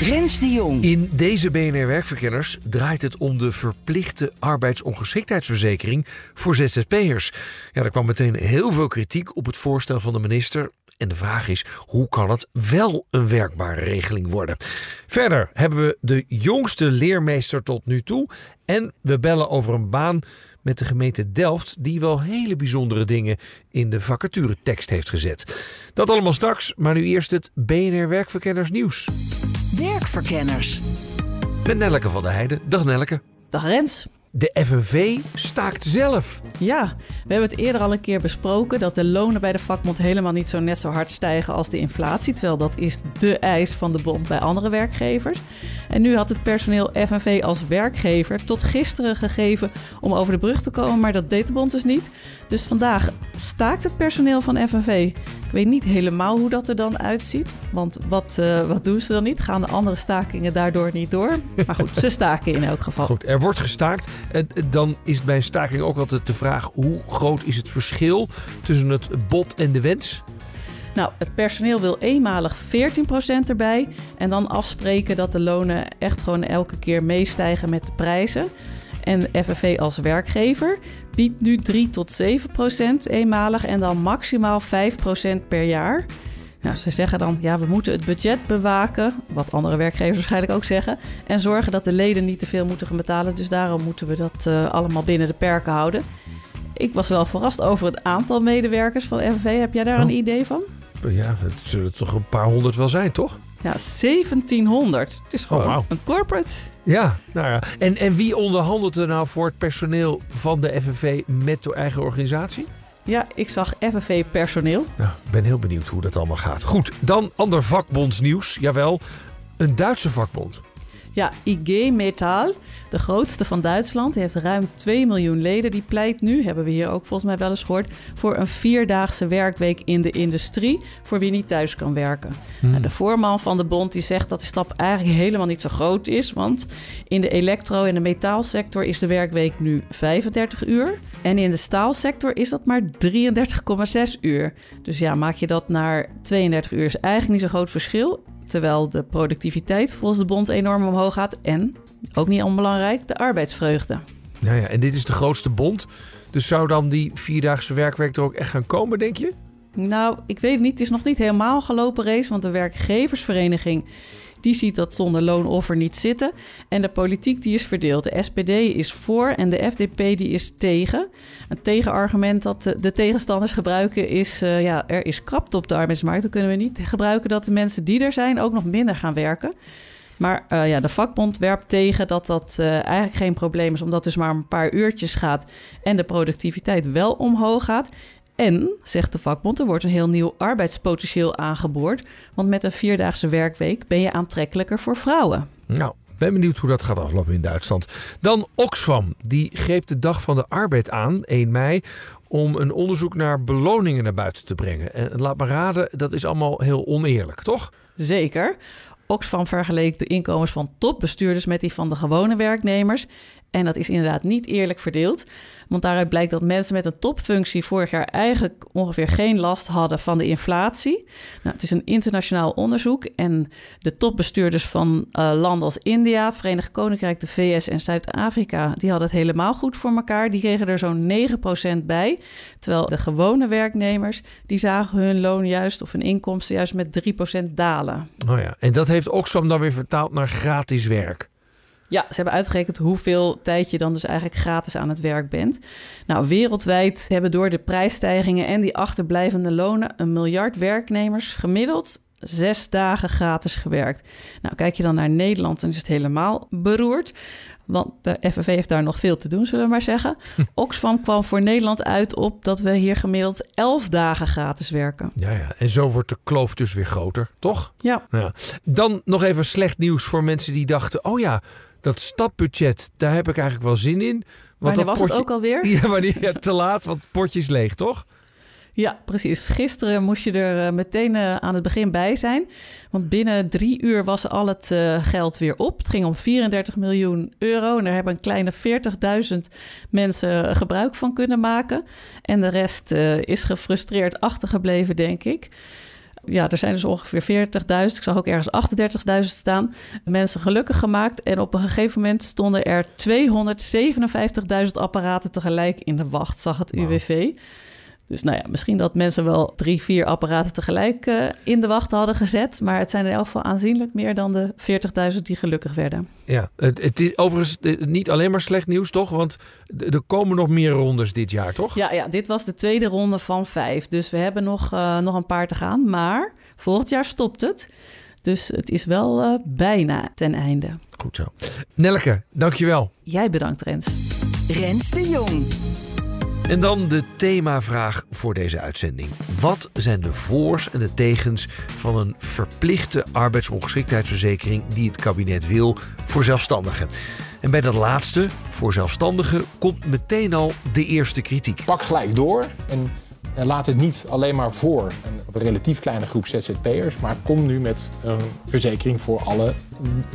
Rens de Jong. In deze BNR Werkverkenners draait het om de verplichte arbeidsongeschiktheidsverzekering voor ZZP'ers. Ja, er kwam meteen heel veel kritiek op het voorstel van de minister. En de vraag is, hoe kan het wel een werkbare regeling worden? Verder hebben we de jongste leermeester tot nu toe. En we bellen over een baan met de gemeente Delft, die wel hele bijzondere dingen in de vacaturetekst heeft gezet. Dat allemaal straks, maar nu eerst het BNR Werkverkenners nieuws. Werkverkenners. Met Nelleke van der Heijden. Dag Nelleke. Dag Rens. De FNV staakt zelf. Ja, we hebben het eerder al een keer besproken dat de lonen bij de vakbond helemaal niet zo net zo hard stijgen als de inflatie. Terwijl dat is de eis van de bond bij andere werkgevers. En nu had het personeel FNV als werkgever tot gisteren gegeven om over de brug te komen, maar dat deed de bond dus niet. Dus vandaag staakt het personeel van FNV. Ik weet niet helemaal hoe dat er dan uitziet. Want wat, uh, wat doen ze dan niet? Gaan de andere stakingen daardoor niet door? Maar goed, ze staken in elk geval. Goed, er wordt gestaakt. Dan is bij een staking ook altijd de vraag: hoe groot is het verschil tussen het bod en de wens? Nou, het personeel wil eenmalig 14% erbij. En dan afspreken dat de lonen echt gewoon elke keer meestijgen met de prijzen. En FNV als werkgever biedt nu 3 tot 7 procent eenmalig en dan maximaal 5 procent per jaar. Nou, ze zeggen dan, ja, we moeten het budget bewaken, wat andere werkgevers waarschijnlijk ook zeggen, en zorgen dat de leden niet te veel moeten gaan betalen. Dus daarom moeten we dat uh, allemaal binnen de perken houden. Ik was wel verrast over het aantal medewerkers van FNV. Heb jij daar oh. een idee van? Ja, het zullen toch een paar honderd wel zijn, toch? Ja, 1700. Het is gewoon oh, wow. een corporate. Ja, nou ja. En, en wie onderhandelt er nou voor het personeel van de FNV met de eigen organisatie? Ja, ik zag FNV personeel. Ik ben heel benieuwd hoe dat allemaal gaat. Goed, dan ander vakbondsnieuws. Jawel, een Duitse vakbond. Ja, IG Metall, de grootste van Duitsland, die heeft ruim 2 miljoen leden. Die pleit nu, hebben we hier ook volgens mij wel eens gehoord, voor een vierdaagse werkweek in de industrie voor wie niet thuis kan werken. Hmm. Nou, de voorman van de bond die zegt dat de stap eigenlijk helemaal niet zo groot is, want in de elektro- en de metaalsector is de werkweek nu 35 uur. En in de staalsector is dat maar 33,6 uur. Dus ja, maak je dat naar 32 uur is eigenlijk niet zo'n groot verschil. Terwijl de productiviteit volgens de bond enorm omhoog gaat. En, ook niet onbelangrijk, de arbeidsvreugde. Nou ja, en dit is de grootste bond. Dus zou dan die vierdaagse werkweek er ook echt gaan komen, denk je? Nou, ik weet het niet. Het is nog niet helemaal gelopen race. Want de werkgeversvereniging die ziet dat zonder loonoffer niet zitten. En de politiek die is verdeeld. De SPD is voor en de FDP die is tegen. Een tegenargument dat de, tegenstanders gebruiken is... Uh, ja, er is krapte op de arbeidsmarkt. Dan kunnen we niet gebruiken dat de mensen die er zijn... ook nog minder gaan werken. Maar uh, ja, de vakbond werpt tegen dat dat uh, eigenlijk geen probleem is, omdat het dus maar een paar uurtjes gaat en de productiviteit wel omhoog gaat. En, zegt de vakbond, er wordt een heel nieuw arbeidspotentieel aangeboord. Want met een vierdaagse werkweek ben je aantrekkelijker voor vrouwen. Nou, ben benieuwd hoe dat gaat aflopen in Duitsland. Dan Oxfam. Die greep de dag van de arbeid aan, 1 mei, om een onderzoek naar beloningen naar buiten te brengen. En laat me raden, dat is allemaal heel oneerlijk, toch? Zeker. Oxfam vergeleek de inkomens van topbestuurders met die van de gewone werknemers. En dat is inderdaad niet eerlijk verdeeld. Want daaruit blijkt dat mensen met een topfunctie vorig jaar eigenlijk ongeveer geen last hadden van de inflatie. Nou, het is een internationaal onderzoek en de topbestuurders van uh, landen als India, het Verenigd Koninkrijk, de VS en Zuid-Afrika, die hadden het helemaal goed voor elkaar. Die kregen er zo'n 9% bij. Terwijl de gewone werknemers, die zagen hun loon juist of hun inkomsten juist met 3% dalen. Oh ja, en dat heeft Oxfam dan weer vertaald naar gratis werk. Ja, ze hebben uitgerekend hoeveel tijd je dan dus eigenlijk gratis aan het werk bent. Nou, wereldwijd hebben door de prijsstijgingen en die achterblijvende lonen een miljard werknemers gemiddeld zes dagen gratis gewerkt. Nou, kijk je dan naar Nederland, dan is het helemaal beroerd. Want de FNV heeft daar nog veel te doen, zullen we maar zeggen. Oxfam kwam voor Nederland uit op dat we hier gemiddeld elf dagen gratis werken. Ja, ja. En zo wordt de kloof dus weer groter, toch? Ja, Ja. Dan nog even slecht nieuws voor mensen die dachten: oh ja, dat stapbudget, daar heb ik eigenlijk wel zin in. Want wanneer dat was het ook alweer? Ja, wanneer ja, te laat, want het potje is leeg, toch? Ja, precies. Gisteren moest je er eh, meteen eh, aan het begin bij zijn. Want binnen drie uur was al het eh, geld weer op. Het ging om 34 miljoen euro. En daar hebben een kleine 40.000 mensen gebruik van kunnen maken. En de rest is gefrustreerd achtergebleven, denk ik. Ja, er zijn dus ongeveer 40.000. Ik zag ook ergens 38.000 staan. Mensen gelukkig gemaakt. En op een gegeven moment stonden er 257.000 apparaten tegelijk in de wacht, zag het UWV. Dus nou ja, misschien dat mensen wel drie, vier apparaten tegelijk eh, in de wacht hadden gezet. Maar het zijn in elk geval aanzienlijk meer dan de 40.000 die gelukkig werden. Ja, het, het is overigens eh, niet alleen maar slecht nieuws, toch? Want er komen nog meer rondes dit jaar, toch? Ja, ja, dit was de tweede ronde van vijf. Dus we hebben nog, eh, nog een paar te gaan. Maar volgend jaar stopt het. Dus het is wel eh, bijna ten einde. Goed zo. Nelke, dankjewel. Jij bedankt, Rens. Rens de Jong. En dan de themavraag voor deze uitzending. Wat zijn de voors en de tegens van een verplichte arbeidsongeschiktheidsverzekering die het kabinet wil voor zelfstandigen? En bij dat laatste, voor zelfstandigen, komt meteen al de eerste kritiek. pak gelijk door en eh, laat het niet alleen maar voor een relatief kleine groep ZZP'ers, maar kom nu met een verzekering voor alle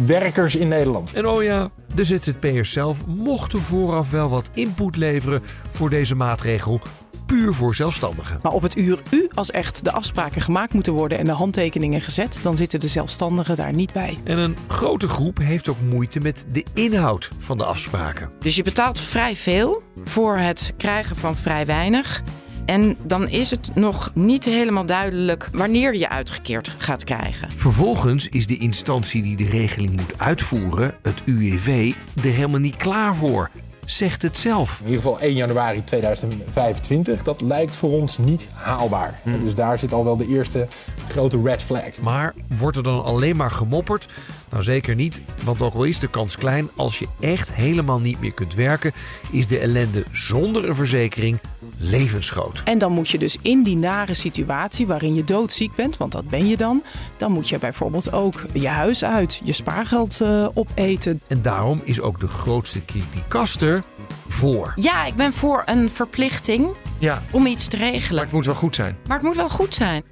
werkers in Nederland. En oh ja, de ZZP'ers zelf mochten vooraf wel wat input leveren voor deze maatregel, puur voor zelfstandigen. Maar op het uur U, als echt de afspraken gemaakt moeten worden en de handtekeningen gezet, dan zitten de zelfstandigen daar niet bij. En een grote groep heeft ook moeite met de inhoud van de afspraken. Dus je betaalt vrij veel voor het krijgen van vrij weinig. En dan is het nog niet helemaal duidelijk wanneer je uitgekeerd gaat krijgen. Vervolgens is de instantie die de regeling moet uitvoeren, het UWV, er helemaal niet klaar voor. Zegt het zelf. In ieder geval 1 januari 2025, dat lijkt voor ons niet haalbaar. Dus daar zit al wel de eerste grote red flag. Maar wordt er dan alleen maar gemopperd? Nou zeker niet, want ook al is de kans klein, als je echt helemaal niet meer kunt werken, is de ellende zonder een verzekering levensgroot. En dan moet je dus in die nare situatie waarin je doodziek bent, want dat ben je dan, dan moet je bijvoorbeeld ook je huis uit, je spaargeld eh, opeten. En daarom is ook de grootste kritiekaster voor. Ja, ik ben voor een verplichting Ja, om iets te regelen. moet wel goed zijn. Maar het moet wel goed zijn.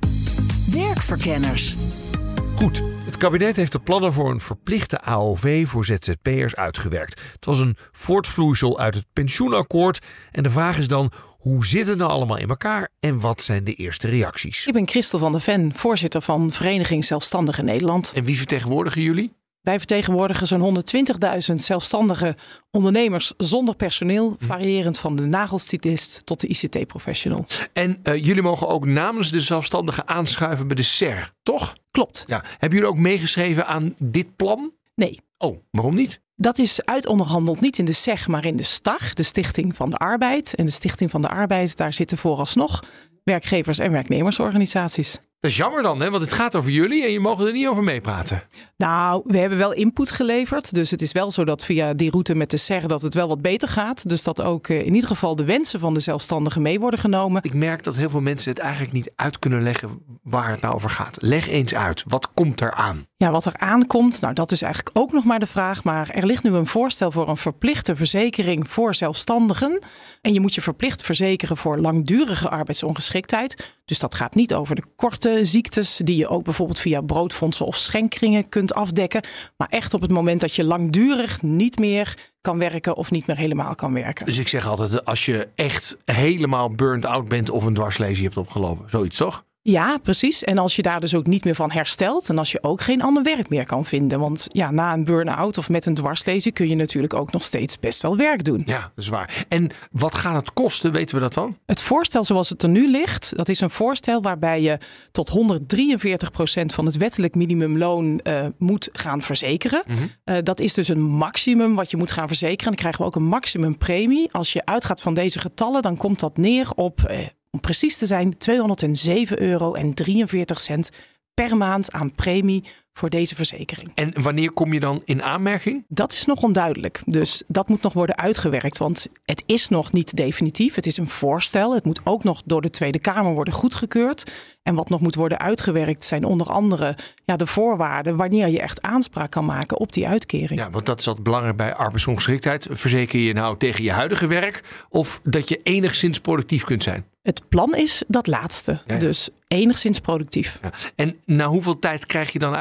Werkverkenners. Goed, het kabinet heeft de plannen voor een verplichte AOV voor ZZP'ers uitgewerkt. Het was een voortvloeisel uit het pensioenakkoord. En de vraag is dan, hoe zit het nou allemaal in elkaar en wat zijn de eerste reacties? Ik ben Christel van der Ven, voorzitter van Vereniging Zelfstandigen Nederland. En wie vertegenwoordigen jullie? Wij vertegenwoordigen zo'n 120.000 zelfstandige ondernemers zonder personeel, variërend van de nagelstylist tot de ICT-professional. En eh, jullie mogen ook namens de zelfstandigen aanschuiven bij de SER, toch? Klopt. Ja. Hebben jullie ook meegeschreven aan dit plan? Nee, Oh, waarom niet? Dat is uitonderhandeld niet in de SEG, maar in de STAG, de Stichting van de Arbeid. En de Stichting van de Arbeid, daar zitten vooralsnog werkgevers- en werknemersorganisaties. Dat is jammer dan, hè? want het gaat over jullie en je mogen er niet over meepraten. Nou, we hebben wel input geleverd. Dus het is wel zo dat via die route met de SER dat het wel wat beter gaat. Dus dat ook eh, in ieder geval de wensen van de zelfstandigen mee worden genomen. Ik merk dat heel veel mensen het eigenlijk niet uit kunnen leggen waar het nou over gaat. Leg eens uit, wat komt er aan? Ja, wat er aankomt, nou dat is eigenlijk ook nog maar de vraag. Maar er ligt nu een voorstel voor een verplichte verzekering voor zelfstandigen. En je moet je verplicht verzekeren voor langdurige arbeidsongeschiktheid. Dus dat gaat niet over de korte ziektes die je ook bijvoorbeeld via broodfondsen of schenkringen kunt afdekken. Maar echt op het moment dat je langdurig niet meer kan werken of niet meer helemaal kan werken. Dus ik zeg altijd, als je echt helemaal burnt out bent of een dwarslesie hebt opgelopen. Zoiets toch? Ja, precies. En als je daar dus ook niet meer van herstelt en als je ook geen ander werk meer kan vinden. Want ja, na een burn-out of met een dwarslesie kun je natuurlijk ook nog steeds best wel werk doen. Ja, dat is waar. En wat gaat het kosten, weten we dat dan? Het voorstel zoals het er nu ligt, dat is een voorstel waarbij je tot 143% van het wettelijk minimumloon eh, moet gaan verzekeren. Eh, dat is dus een maximum wat je moet gaan verzekeren. En dan krijgen we ook een maximumpremie. Als je uitgaat van deze getallen, dan komt dat neer op, eh, om precies te zijn, 207,43 euro per maand aan premie voor deze verzekering. En wanneer kom je dan in aanmerking? Dat is nog onduidelijk. Dus dat moet nog worden uitgewerkt. Want het is nog niet definitief. Het is een voorstel. Het moet ook nog door de Tweede Kamer worden goedgekeurd. En wat nog moet worden uitgewerkt zijn onder andere ja, de voorwaarden wanneer je echt aanspraak kan maken op die uitkering. Ja, want dat is altijd belangrijk bij arbeidsongeschiktheid. Verzeker je nou tegen je huidige werk of dat je enigszins productief kunt zijn? Het plan is dat laatste. Ja, ja. Dus enigszins productief. Ja. En na hoeveel tijd krijg je dan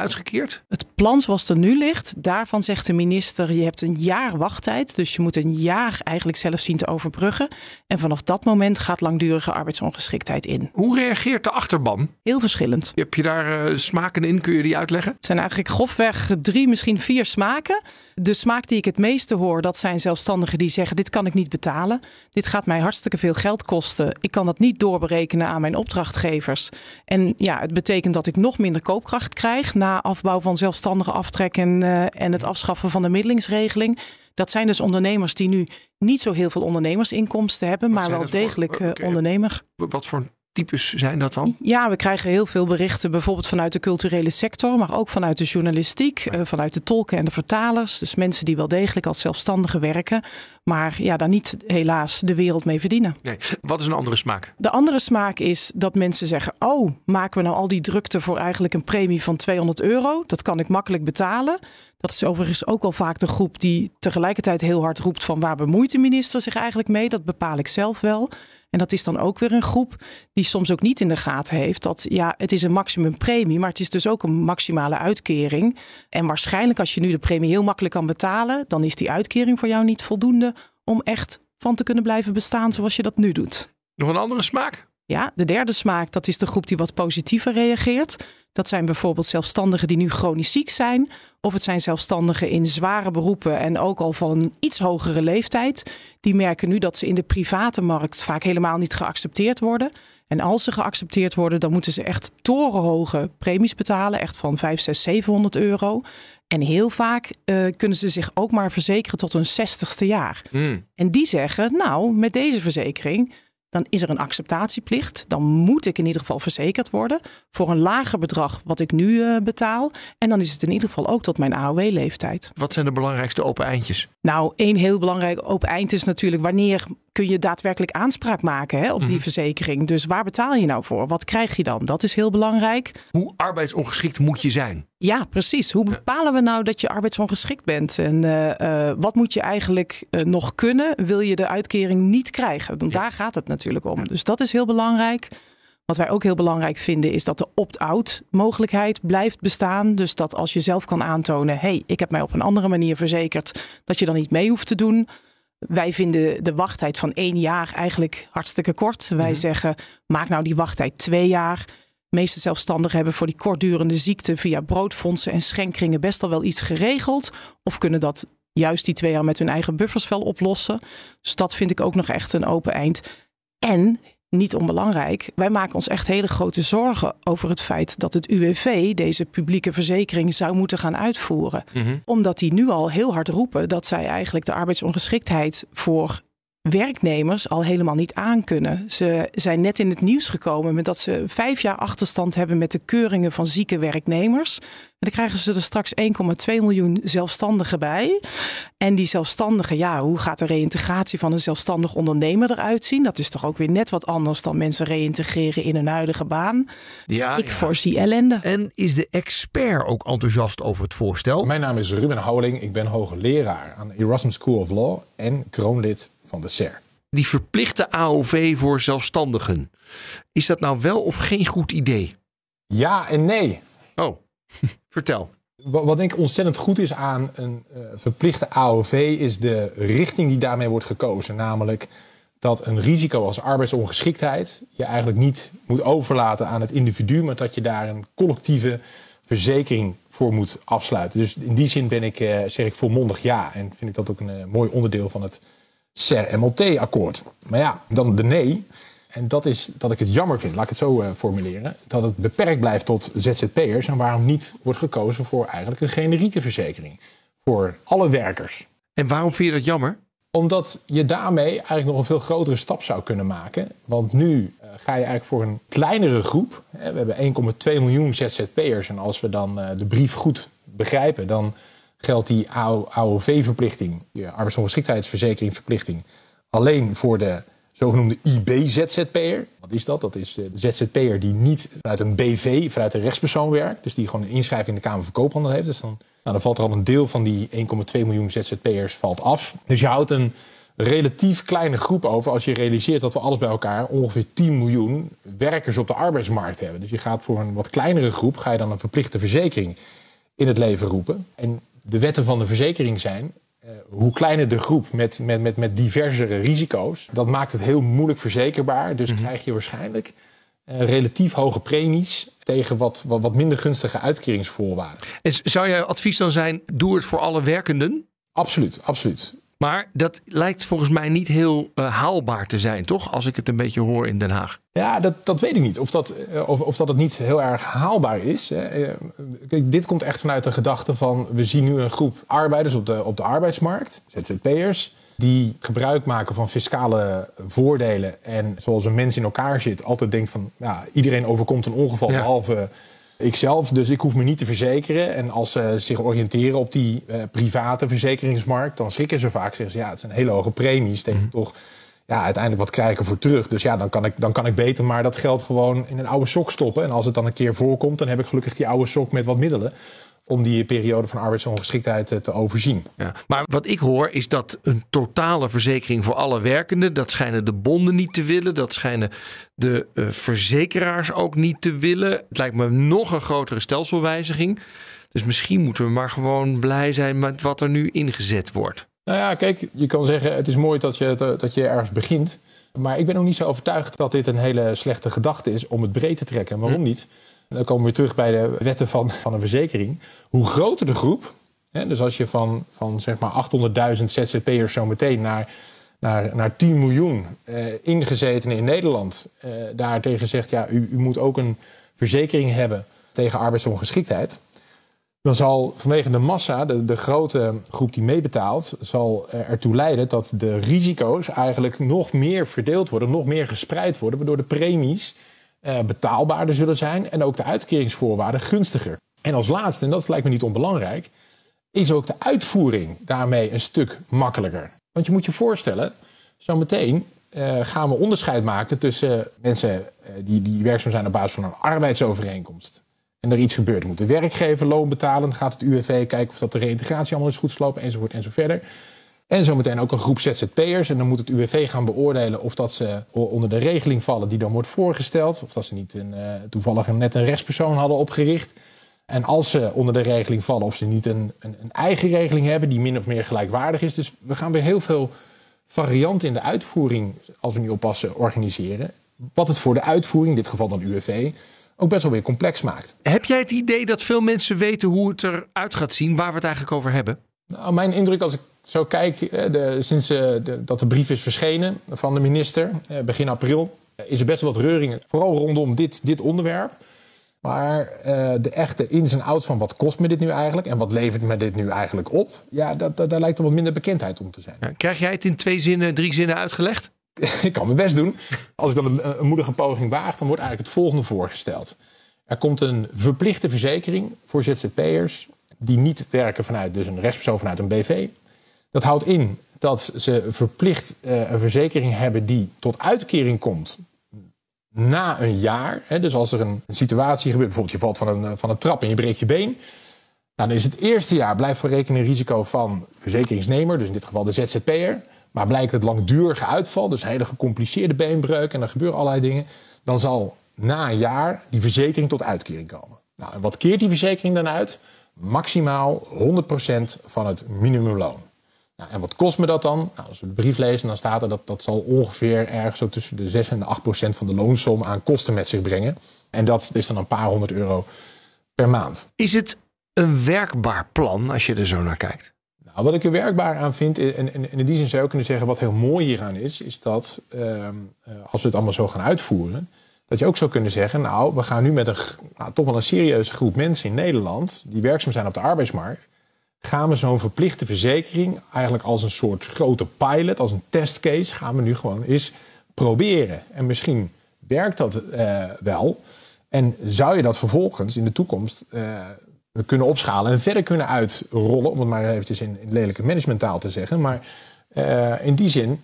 Het plan zoals het er nu ligt, daarvan zegt de minister: je hebt een jaar wachttijd. Dus je moet een jaar eigenlijk zelf zien te overbruggen. En vanaf dat moment gaat langdurige arbeidsongeschiktheid in. Hoe reageert de achterban? Heel verschillend. Heb je daar uh, smaken in? Kun je die uitleggen? Het zijn eigenlijk grofweg drie, misschien vier smaken. De smaak die ik het meeste hoor, dat zijn zelfstandigen die zeggen: Dit kan ik niet betalen. Dit gaat mij hartstikke veel geld kosten. Ik kan dat niet doorberekenen aan mijn opdrachtgevers. En ja, het betekent dat ik nog minder koopkracht krijg na afbouw van zelfstandige aftrek en, uh, en het afschaffen van de middelingsregeling. Dat zijn dus ondernemers die nu niet zo heel veel ondernemersinkomsten hebben, maar wel degelijk uh, okay. ondernemer. Wat voor types zijn dat dan? Ja, we krijgen heel veel berichten, bijvoorbeeld vanuit de culturele sector, maar ook vanuit de journalistiek, uh, vanuit de tolken en de vertalers. Dus mensen die wel degelijk als zelfstandigen werken, maar ja, daar niet helaas de wereld mee verdienen. Nee. Wat is een andere smaak? De andere smaak is dat mensen zeggen: Oh, maken we nou al die drukte voor eigenlijk een premie van 200 euro? Dat kan ik makkelijk betalen. Dat is overigens ook wel vaak de groep die tegelijkertijd heel hard roept van waar bemoeit de minister zich eigenlijk mee? Dat bepaal ik zelf wel. En dat is dan ook weer een groep die soms ook niet in de gaten heeft dat ja, het is een maximumpremie, maar het is dus ook een maximale uitkering. En waarschijnlijk als je nu de premie heel makkelijk kan betalen, dan is die uitkering voor jou niet voldoende om echt van te kunnen blijven bestaan zoals je dat nu doet. Nog een andere smaak? Ja, de derde smaak, dat is de groep die wat positiever reageert. Dat zijn bijvoorbeeld zelfstandigen die nu chronisch ziek zijn. Of het zijn zelfstandigen in zware beroepen en ook al van een iets hogere leeftijd. Die merken nu dat ze in de private markt vaak helemaal niet geaccepteerd worden. En als ze geaccepteerd worden, dan moeten ze echt torenhoge premies betalen. Echt van 5, 6, 700 euro. En heel vaak uh, kunnen ze zich ook maar verzekeren tot hun 60ste jaar. Mm. En die zeggen, nou, met deze verzekering dan is er een acceptatieplicht. Dan moet ik in ieder geval verzekerd worden voor een lager bedrag wat ik nu uh, betaal. En dan is het in ieder geval ook tot mijn AOW-leeftijd. Wat zijn de belangrijkste open eindjes? Nou, één heel belangrijk open eind is natuurlijk wanneer kun je daadwerkelijk aanspraak maken hè, op die mm. verzekering. Dus waar betaal je nou voor? Wat krijg je dan? Dat is heel belangrijk. Hoe arbeidsongeschikt moet je zijn? Ja, precies. Hoe bepalen we nou dat je arbeidsongeschikt bent? En uh, uh, wat moet je eigenlijk uh, nog kunnen? Wil je de uitkering niet krijgen? Want ja. daar gaat het natuurlijk om. Dus dat is heel belangrijk. Wat wij ook heel belangrijk vinden is dat de opt-out mogelijkheid blijft bestaan. Dus dat als je zelf kan aantonen, hey, ik heb mij op een andere manier verzekerd, dat je dan niet mee hoeft te doen. Wij vinden de wachttijd van één jaar eigenlijk hartstikke kort. Wij mm-hmm. zeggen, maak nou die wachttijd twee jaar. De meeste zelfstandigen hebben voor die kortdurende ziekte via broodfondsen en schenkringen best al wel iets geregeld. Of kunnen dat juist die twee jaar met hun eigen buffers wel oplossen. Dus dat vind ik ook nog echt een open eind. En niet onbelangrijk, wij maken ons echt hele grote zorgen over het feit dat het UWV deze publieke verzekering zou moeten gaan uitvoeren. Mm-hmm. Omdat die nu al heel hard roepen dat zij eigenlijk de arbeidsongeschiktheid voor werknemers al helemaal niet aankunnen. Ze zijn net in het nieuws gekomen met dat ze vijf jaar achterstand hebben met de keuringen van zieke werknemers. En dan krijgen ze er straks 1,2 miljoen zelfstandigen bij. En die zelfstandigen, ja, hoe gaat de reïntegratie van een zelfstandig ondernemer eruit zien? Dat is toch ook weer net wat anders dan mensen reïntegreren in een huidige baan. Ja, Ik ja. voorzie ellende. En is de expert ook enthousiast over het voorstel? Mijn naam is Ruben Houweling. Ik ben hoogleraar aan de Erasmus School of Law en kroonlid van de SER. Die verplichte AOV voor zelfstandigen. Is dat nou wel of geen goed idee? Ja en nee. Oh, vertel. Wat, wat denk ik ontzettend goed is aan een uh, verplichte AOV is de richting die daarmee wordt gekozen. Namelijk dat een risico als arbeidsongeschiktheid je eigenlijk niet moet overlaten aan het individu, maar dat je daar een collectieve verzekering voor moet afsluiten. Dus in die zin ben ik, uh, zeg ik volmondig ja. En vind ik dat ook een uh, mooi onderdeel van het SER-MLT-akkoord. Maar ja, dan de nee. En dat is dat ik het jammer vind, laat ik het zo uh, formuleren, dat het beperkt blijft tot ZZP'ers en waarom niet wordt gekozen voor eigenlijk een generieke verzekering voor alle werkers. En waarom vind je dat jammer? Omdat je daarmee eigenlijk nog een veel grotere stap zou kunnen maken. Want nu eh, ga je eigenlijk voor een kleinere groep. Hè, we hebben 1,2 miljoen ZZP'ers. En als we dan eh, de brief goed begrijpen, dan geldt die AOV-verplichting, die arbeidsongeschiktheidsverzekeringverplichting, alleen voor de zogenoemde IB-ZZP'er. Wat is dat? Dat is de ZZP'er die niet vanuit een BV, vanuit een rechtspersoon werkt. Dus die gewoon een inschrijving in de Kamer van Koophandel heeft. Dus dan, nou, dan valt er al een deel van die 1,2 miljoen ZZP'ers valt af. Dus je houdt een relatief kleine groep over als je realiseert dat we alles bij elkaar ongeveer 10 miljoen werkers op de arbeidsmarkt hebben. Dus je gaat voor een wat kleinere groep, ga je dan een verplichte verzekering in het leven roepen. En de wetten van de verzekering zijn uh, hoe kleiner de groep met, met, met, met diversere risico's, dat maakt het heel moeilijk verzekerbaar. Dus krijg je waarschijnlijk uh, relatief hoge premies tegen wat, wat, wat minder gunstige uitkeringsvoorwaarden. En zou jouw advies dan zijn, doe het voor alle werkenden? Absoluut, absoluut. Maar dat lijkt volgens mij niet heel uh, haalbaar te zijn, toch? Als ik het een beetje hoor in Den Haag. Ja, dat, dat weet ik niet. Of dat, of, of dat het niet heel erg haalbaar is. Kijk, dit komt echt vanuit de gedachte van... we zien nu een groep arbeiders op de, op de arbeidsmarkt, ZZP'ers... die gebruik maken van fiscale voordelen. En zoals een mens in elkaar zit, altijd denkt van... Ja, iedereen overkomt een ongeval, ja. behalve ikzelf. Dus ik hoef me niet te verzekeren. En als ze zich oriënteren op die uh, private verzekeringsmarkt... dan schrikken ze vaak. Zeggen ze, ja, het zijn hele hoge premies. Tegen mm -hmm. toch ja, uiteindelijk wat krijgen voor terug. Dus ja, dan kan, ik, dan kan ik beter maar dat geld gewoon in een oude sok stoppen. En als het dan een keer voorkomt, dan heb ik gelukkig die oude sok met wat middelen. Om die periode van arbeidsongeschiktheid te, te overzien. Ja, maar wat ik hoor is dat een totale verzekering voor alle werkenden. dat schijnen de bonden niet te willen. Dat schijnen de uh, verzekeraars ook niet te willen. Het lijkt me nog een grotere stelselwijziging. Dus misschien moeten we maar gewoon blij zijn met wat er nu ingezet wordt. Nou ja, kijk, je kan zeggen het is mooi dat je, dat je ergens begint. Maar ik ben ook niet zo overtuigd dat dit een hele slechte gedachte is om het breed te trekken. Waarom hm. niet? Dan komen we weer terug bij de wetten van, van een verzekering. Hoe groter de groep, hè, dus als je van, van zeg maar 800.000 ZZP'ers zo meteen naar, naar, naar 10 miljoen eh, ingezetenen in Nederland eh, daartegen zegt, ja, u, u moet ook een verzekering hebben tegen arbeidsongeschiktheid dan zal vanwege de massa, de, de grote groep die meebetaalt, zal ertoe leiden dat de risico's eigenlijk nog meer verdeeld worden, nog meer gespreid worden, waardoor de premies betaalbaarder zullen zijn en ook de uitkeringsvoorwaarden gunstiger. En als laatste, en dat lijkt me niet onbelangrijk, is ook de uitvoering daarmee een stuk makkelijker. Want je moet je voorstellen, zometeen uh, gaan we onderscheid maken tussen mensen uh, die, die werkzaam zijn op basis van een arbeidsovereenkomst en er iets gebeurt, moet de werkgever loon betalen. Gaat het UWV kijken of dat de reïntegratie allemaal is goed slopen, enzovoort en zo verder. En zometeen ook een groep ZZP'ers. En dan moet het UWV gaan beoordelen of dat ze onder de regeling vallen die dan wordt voorgesteld. Of dat ze niet een, uh, toevallig een, net een rechtspersoon hadden opgericht. En als ze onder de regeling vallen, of ze niet een, een, een, eigen regeling hebben die min of meer gelijkwaardig is. Dus we gaan weer heel veel varianten in de uitvoering, als we nu oppassen, organiseren. Wat het voor de uitvoering, in dit geval dan UWV, ook best wel weer complex maakt. Heb jij het idee dat veel mensen weten hoe het eruit gaat zien, waar we het eigenlijk over hebben? Nou, mijn indruk als ik zo kijk, de, sinds de, dat de brief is verschenen van de minister, begin april, is er best wel wat reuring, vooral rondom dit, dit onderwerp. Maar uh, de echte ins en outs van wat kost me dit nu eigenlijk en wat levert me dit nu eigenlijk op, ja, dat, dat, daar lijkt er wat minder bekendheid om te zijn. Ja, krijg jij het in twee zinnen, drie zinnen uitgelegd? ik kan mijn best doen. Als ik dan een, een moedige poging waag, dan wordt eigenlijk het volgende voorgesteld. Er komt een verplichte verzekering voor ZZP'ers die niet werken vanuit dus een rechtspersoon vanuit een BV. Dat houdt in dat ze verplicht uh, een verzekering hebben die tot uitkering komt na een jaar. Dus als er een, situatie gebeurt, bijvoorbeeld je valt van een, van een trap en je breekt je been. Nou, dan is het eerste jaar blijft rekening risico van verzekeringsnemer, dus in dit geval de ZZP'er. Maar blijkt het langdurige uitval, dus hele gecompliceerde beenbreuk en er gebeuren allerlei dingen, dan zal na een jaar die verzekering tot uitkering komen. Nou, en wat keert die verzekering dan uit? Maximaal 100% van het minimumloon. Nou, en wat kost me dat dan? Nou, als we de brief lezen, dan staat er dat dat zal ongeveer ergens zo tussen de 6 en de 8% van de loonsom aan kosten met zich brengen. En dat is dan een paar honderd euro per maand. Is het een werkbaar plan als je er zo naar kijkt? Nou, wat ik er werkbaar aan vind, en, en, in die zin zou je kunnen zeggen, wat heel mooi hieraan is, is dat uh, als we het allemaal zo gaan uitvoeren, dat je ook zou kunnen zeggen, nou, we gaan nu met een nou, toch wel een serieuze groep mensen in Nederland, die werkzaam zijn op de arbeidsmarkt, gaan we zo'n verplichte verzekering eigenlijk als een soort grote pilot, als een testcase, gaan we nu gewoon eens proberen. En misschien werkt dat uh, wel. En zou je dat vervolgens in de toekomst uh, kunnen opschalen en verder kunnen uitrollen, om het maar eventjes in, lelijke managementtaal te zeggen. Maar uh, in die zin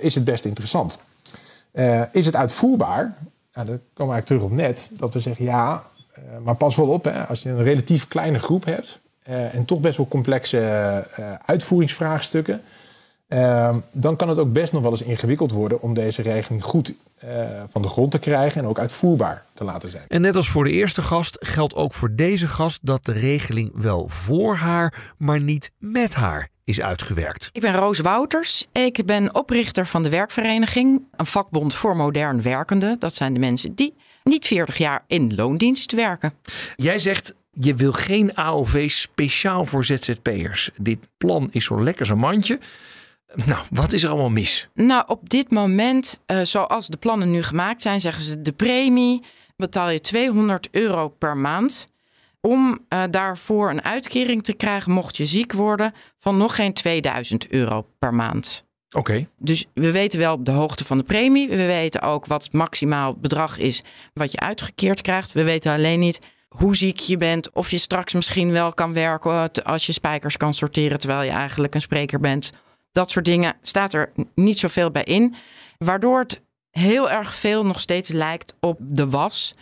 is het best interessant. is het uitvoerbaar? Nou, dan komen we eigenlijk terug op net, dat we zeggen ja, maar pas wel op, hè, als je een relatief kleine groep hebt en toch best wel complexe uitvoeringsvraagstukken. Uh, dan kan het ook best nog wel eens ingewikkeld worden om deze regeling goed uh, van de grond te krijgen en ook uitvoerbaar te laten zijn. En net als voor de eerste gast geldt ook voor deze gast dat de regeling wel voor haar, maar niet met haar is uitgewerkt. Ik ben Roos Wouters. Ik ben oprichter van de werkvereniging, een vakbond voor modern werkenden. Dat zijn de mensen die niet 40 jaar in loondienst werken. Jij zegt je wil geen AOV speciaal voor ZZP'ers. Dit plan is zo lekker als een mandje. Nou, wat is er allemaal mis? Nou, op dit moment, uh, zoals de plannen nu gemaakt zijn, zeggen ze de premie betaal je 200 euro per maand. Om uh, daarvoor een uitkering te krijgen, mocht je ziek worden, van nog geen 2000 euro per maand. Oké. Okay. Dus we weten wel de hoogte van de premie. We weten ook wat het maximaal bedrag is wat je uitgekeerd krijgt. We weten alleen niet hoe ziek je bent. Of je straks misschien wel kan werken als je spijkers kan sorteren terwijl je eigenlijk een spreker bent dat soort dingen staat er niet zoveel bij in. Waardoor het heel erg veel nog steeds lijkt op de was.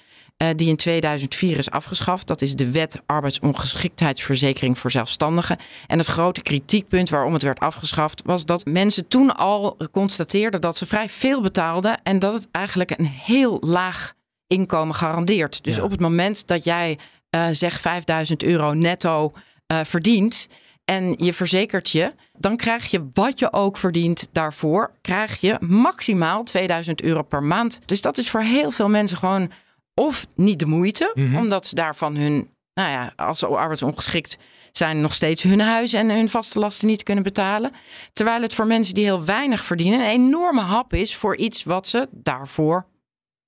Uh, die in 2004 is afgeschaft. Dat is de wet arbeidsongeschiktheidsverzekering voor zelfstandigen. En het grote kritiekpunt waarom het werd afgeschaft was dat mensen toen al constateerden dat ze vrij veel betaalden en dat het eigenlijk een heel laag inkomen garandeert. Dus ja. op het moment dat jij uh, zeg 5000 euro netto uh, verdient, en je verzekert je, dan krijg je wat je ook verdient daarvoor, krijg je maximaal 2000 euro per maand. Dus dat is voor heel veel mensen gewoon of niet de moeite, mm-hmm. omdat ze daarvan hun, nou ja, als ze arbeidsongeschikt zijn, nog steeds hun huis en hun vaste lasten niet kunnen betalen. Terwijl het voor mensen die heel weinig verdienen een enorme hap is voor iets wat ze daarvoor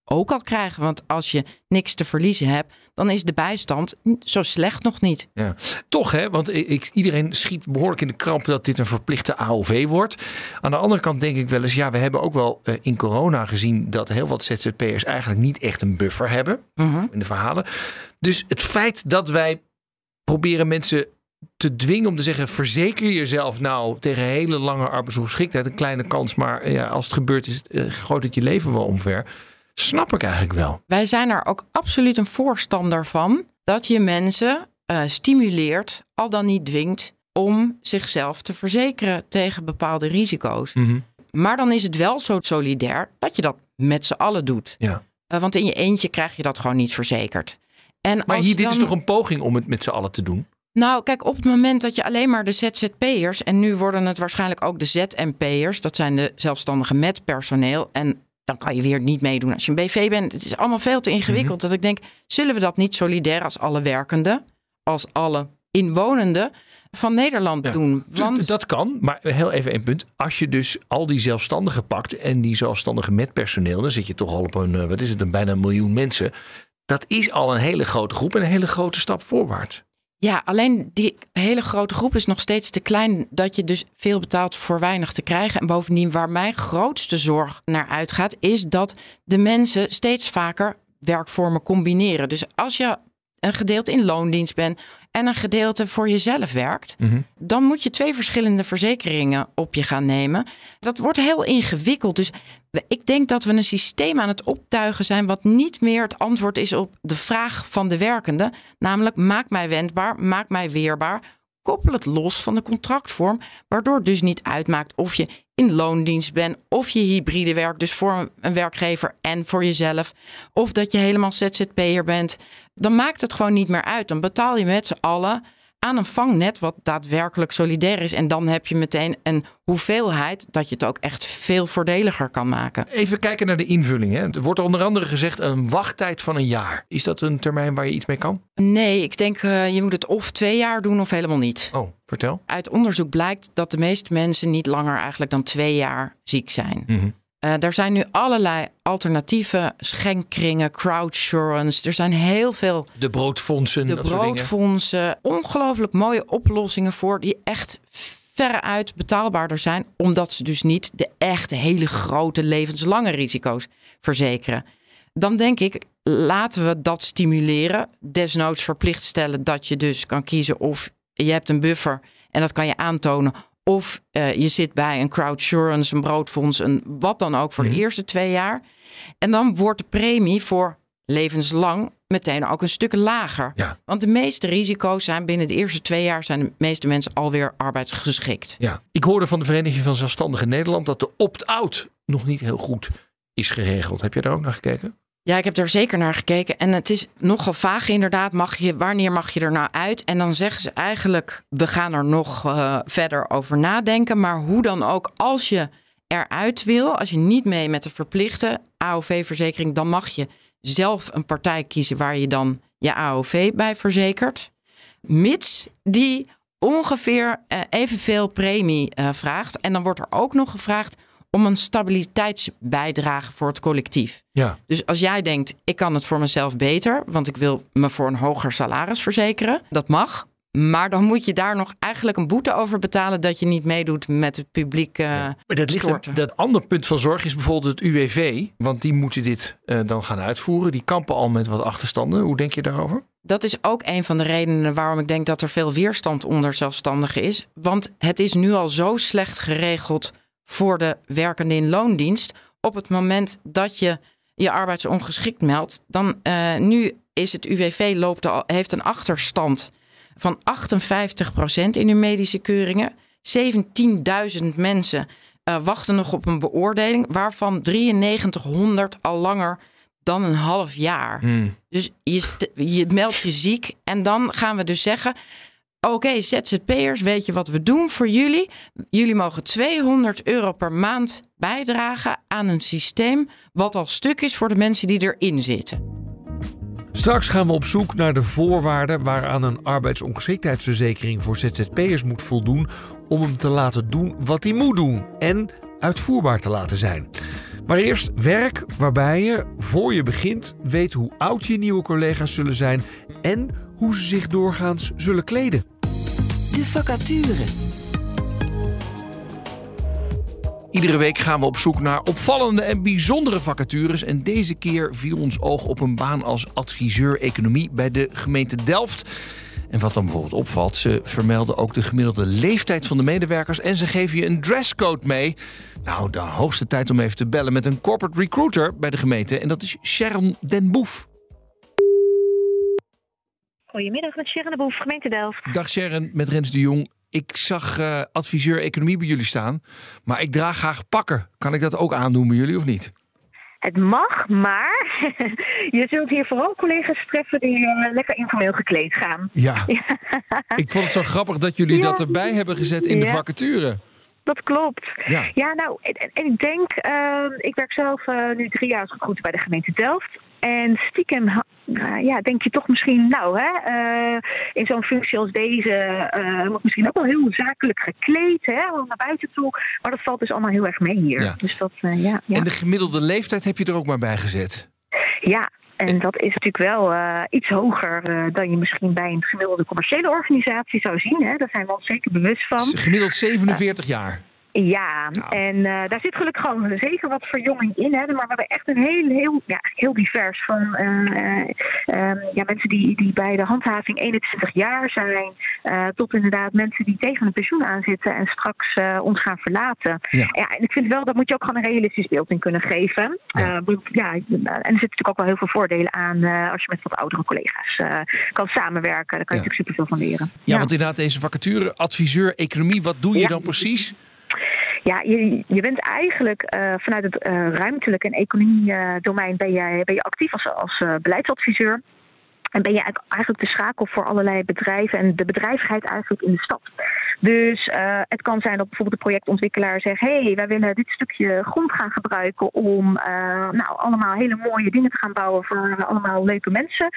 ook al krijgen. Want als je niks te verliezen hebt, dan is de bijstand zo slecht nog niet. Ja. Toch hè, want ik, iedereen schiet behoorlijk in de kramp dat dit een verplichte AOV wordt. Aan de andere kant denk ik wel eens, ja, we hebben ook wel uh, in corona gezien dat heel wat ZZP'ers eigenlijk niet echt een buffer hebben mm-hmm. in de verhalen. Dus het feit dat wij proberen mensen te dwingen om te zeggen: verzeker jezelf nou tegen hele lange arbeidsongeschiktheid. Een kleine kans, maar ja, als het gebeurt, is het, uh, het je leven wel omver snap ik eigenlijk wel. Wij zijn er ook absoluut een voorstander van dat je mensen uh, stimuleert, al dan niet dwingt, om zichzelf te verzekeren tegen bepaalde risico's. Mm-hmm. Maar dan is het wel zo solidair dat je dat met z'n allen doet. Ja. Uh, want in je eentje krijg je dat gewoon niet verzekerd. En maar hier, dit dan... is toch een poging om het met z'n allen te doen? Nou, kijk, op het moment dat je alleen maar de ZZP'ers... en nu worden het waarschijnlijk ook de ZMP'ers... dat zijn de zelfstandigen met personeel... en dan kan je weer niet meedoen als je een BV bent. Het is allemaal veel te ingewikkeld. Mm-hmm. Dat ik denk, zullen we dat niet solidair als alle werkenden, als alle inwonenden van Nederland ja, doen? Want... Dat kan, maar heel even één punt. Als je dus al die zelfstandigen pakt en die zelfstandigen met personeel, dan zit je toch al op een, eh, wat is het, een bijna miljoen mensen. Dat is al een hele grote groep en een hele grote stap voorwaarts. Ja, alleen die hele grote groep is nog steeds te klein dat je dus veel betaalt voor weinig te krijgen. En bovendien, waar mijn grootste zorg naar uitgaat, is dat de mensen steeds vaker werkvormen combineren. Dus als je een gedeelte in loondienst bent en een gedeelte voor jezelf werkt, mm-hmm. dan moet je twee verschillende verzekeringen op je gaan nemen. Dat wordt heel ingewikkeld. Dus ik denk dat we een systeem aan het optuigen zijn wat niet meer het antwoord is op de vraag van de werkende, namelijk maak mij wendbaar, maak mij weerbaar. Koppel het los van de contractvorm, waardoor het dus niet uitmaakt of je in loondienst bent of je hybride werkt, dus voor een werkgever en voor jezelf, of dat je helemaal ZZP'er bent dan maakt het gewoon niet meer uit. Dan betaal je met z'n allen aan een vangnet wat daadwerkelijk solidair is. En dan heb je meteen een hoeveelheid dat je het ook echt veel voordeliger kan maken. Even kijken naar de invulling. Hè. Er wordt onder andere gezegd een wachttijd van een jaar. Is dat een termijn waar je iets mee kan? Nee, ik denk uh, je moet het of twee jaar doen of helemaal niet. Oh, vertel. Uit onderzoek blijkt dat de meeste mensen niet langer eigenlijk dan twee jaar ziek zijn. Mm-hmm. Uh, er zijn nu allerlei alternatieve schenkkringen, crowdsurance. Er zijn heel veel. De broodfondsen. De broodfondsen. Ongelooflijk mooie oplossingen voor die echt veruit betaalbaarder zijn. Omdat ze dus niet de echte hele grote levenslange risico's verzekeren. Dan denk ik, laten we dat stimuleren. Desnoods verplicht stellen dat je dus kan kiezen of je hebt een buffer en dat kan je aantonen. Of uh, je zit bij een crowdsurance, een broodfonds, een wat dan ook voor de mhm. eerste twee jaar. En dan wordt de premie voor levenslang meteen ook een stuk lager. Ja. Want de meeste risico's zijn binnen de eerste twee jaar zijn de meeste mensen alweer arbeidsgeschikt. Ja. Ik hoorde van de Vereniging van Zelfstandigen Nederland dat de opt-out nog niet heel goed is geregeld. Heb je daar ook naar gekeken? Ja, ik heb er zeker naar gekeken. En het is nogal vaag inderdaad. Mag je, wanneer mag je er nou uit? En dan zeggen ze eigenlijk, we gaan er nog uh, verder over nadenken. Maar hoe dan ook, als je eruit wil, als je niet mee met de verplichte AOV-verzekering, dan mag je zelf een partij kiezen waar je dan je AOV bij verzekert. Mits die ongeveer uh, evenveel premie uh, vraagt. En dan wordt er ook nog gevraagd om een stabiliteitsbijdrage voor het collectief. Ja. Dus als jij denkt, ik kan het voor mezelf beter, want ik wil me voor een hoger salaris verzekeren, dat mag. Maar dan moet je daar nog eigenlijk een boete over betalen dat je niet meedoet met het publiek. Uh, ja. dat, ligt dat andere punt van zorg is bijvoorbeeld het UWV. Want die moeten dit uh, dan gaan uitvoeren. Die kampen al met wat achterstanden. Hoe denk je daarover? Dat is ook een van de redenen waarom ik denk dat er veel weerstand onder zelfstandigen is. Want het is nu al zo slecht geregeld voor de werkende in loondienst. Op het moment dat je je arbeidsongeschikt meldt, dan uh, nu is het UWV loopt al, heeft een achterstand van 58% in hun medische keuringen. 17.000 mensen uh, wachten nog op een beoordeling, waarvan 9300 al langer dan een half jaar. Hmm. Dus je, je meldt je ziek en dan gaan we dus zeggen: Oké, ZZP'ers, weet je wat we doen voor jullie? Jullie mogen 200 euro per maand bijdragen aan een systeem wat al stuk is voor de mensen die erin zitten. Straks gaan we op zoek naar de voorwaarden waaraan een arbeidsongeschiktheidsverzekering voor ZZP'ers moet voldoen om hem te laten doen wat hij moet doen en uitvoerbaar te laten zijn. Maar eerst werk waarbij je, voor je begint, weet hoe oud je nieuwe collega's zullen zijn en hoe ze zich doorgaans zullen kleden. De vacature. Iedere week gaan we op zoek naar opvallende en bijzondere vacatures. En deze keer viel ons oog op een baan als adviseur economie bij de gemeente Delft. En wat dan bijvoorbeeld opvalt, ze vermelden ook de gemiddelde leeftijd van de medewerkers en ze geven je een dresscode mee. Nou, de hoogste tijd om even te bellen met een corporate recruiter bij de gemeente. En dat is Sharon Den Boef. Goedemiddag, met Sharon Den Boef, gemeente Delft. Dag Sharon, met Rens de Jong. Ik zag uh, adviseur economie bij jullie staan, maar ik draag graag pakken. Kan ik dat ook aandoen bij jullie of niet? Het mag, maar je zult hier vooral collega's treffen die uh, lekker informeel gekleed gaan. Ja. ik vond het zo grappig dat jullie dat erbij hebben gezet in de vacature. Dat klopt. Ja, ja nou, en, en ik denk, uh, ik werk zelf uh, nu drie jaar als recruiter bij de gemeente Delft. En stiekem uh, ja, denk je toch misschien, nou, hè, uh, in zo'n functie als deze uh, wordt misschien ook wel heel zakelijk gekleed, hè, naar buiten toe. Maar dat valt dus allemaal heel erg mee hier. Ja. Dus dat, ja, ja. En de gemiddelde leeftijd heb je er ook maar bij gezet? Ja, en dat is natuurlijk wel uh, iets hoger uh, dan je misschien bij een gemiddelde commerciële organisatie zou zien. Hè. Daar zijn we ons zeker bewust van. Gemiddeld 47 uh, jaar. Ja, nou. en uh, daar zit gelukkig gewoon zeker wat verjonging in. Hè, maar we hebben echt een heel, heel, ja, heel divers van uh, um, ja, mensen die, die bij de handhaving 21 jaar zijn, uh, tot inderdaad mensen die tegen een pensioen aanzitten en straks ons gaan verlaten. Ja. ja. en ik vind wel, dat moet je ook gewoon een realistisch beeld in kunnen geven. Ja. ja en er zitten natuurlijk ook wel heel veel voordelen aan als je met wat oudere collega's kan samenwerken. Daar kan je natuurlijk superveel van leren. Ja, want inderdaad, deze vacature, adviseur economie, wat doe je dan precies? Ja, je, je bent eigenlijk uh, vanuit het uh, ruimtelijk en economie-domein ben je, ben je actief als, als uh, beleidsadviseur. En ben je eigenlijk de schakel voor allerlei bedrijven en de bedrijvigheid eigenlijk in de stad. Dus uh, het kan zijn dat bijvoorbeeld de projectontwikkelaar zegt: hé, hey, wij willen dit stukje grond gaan gebruiken om uh, nou, allemaal hele mooie dingen te gaan bouwen voor allemaal leuke mensen.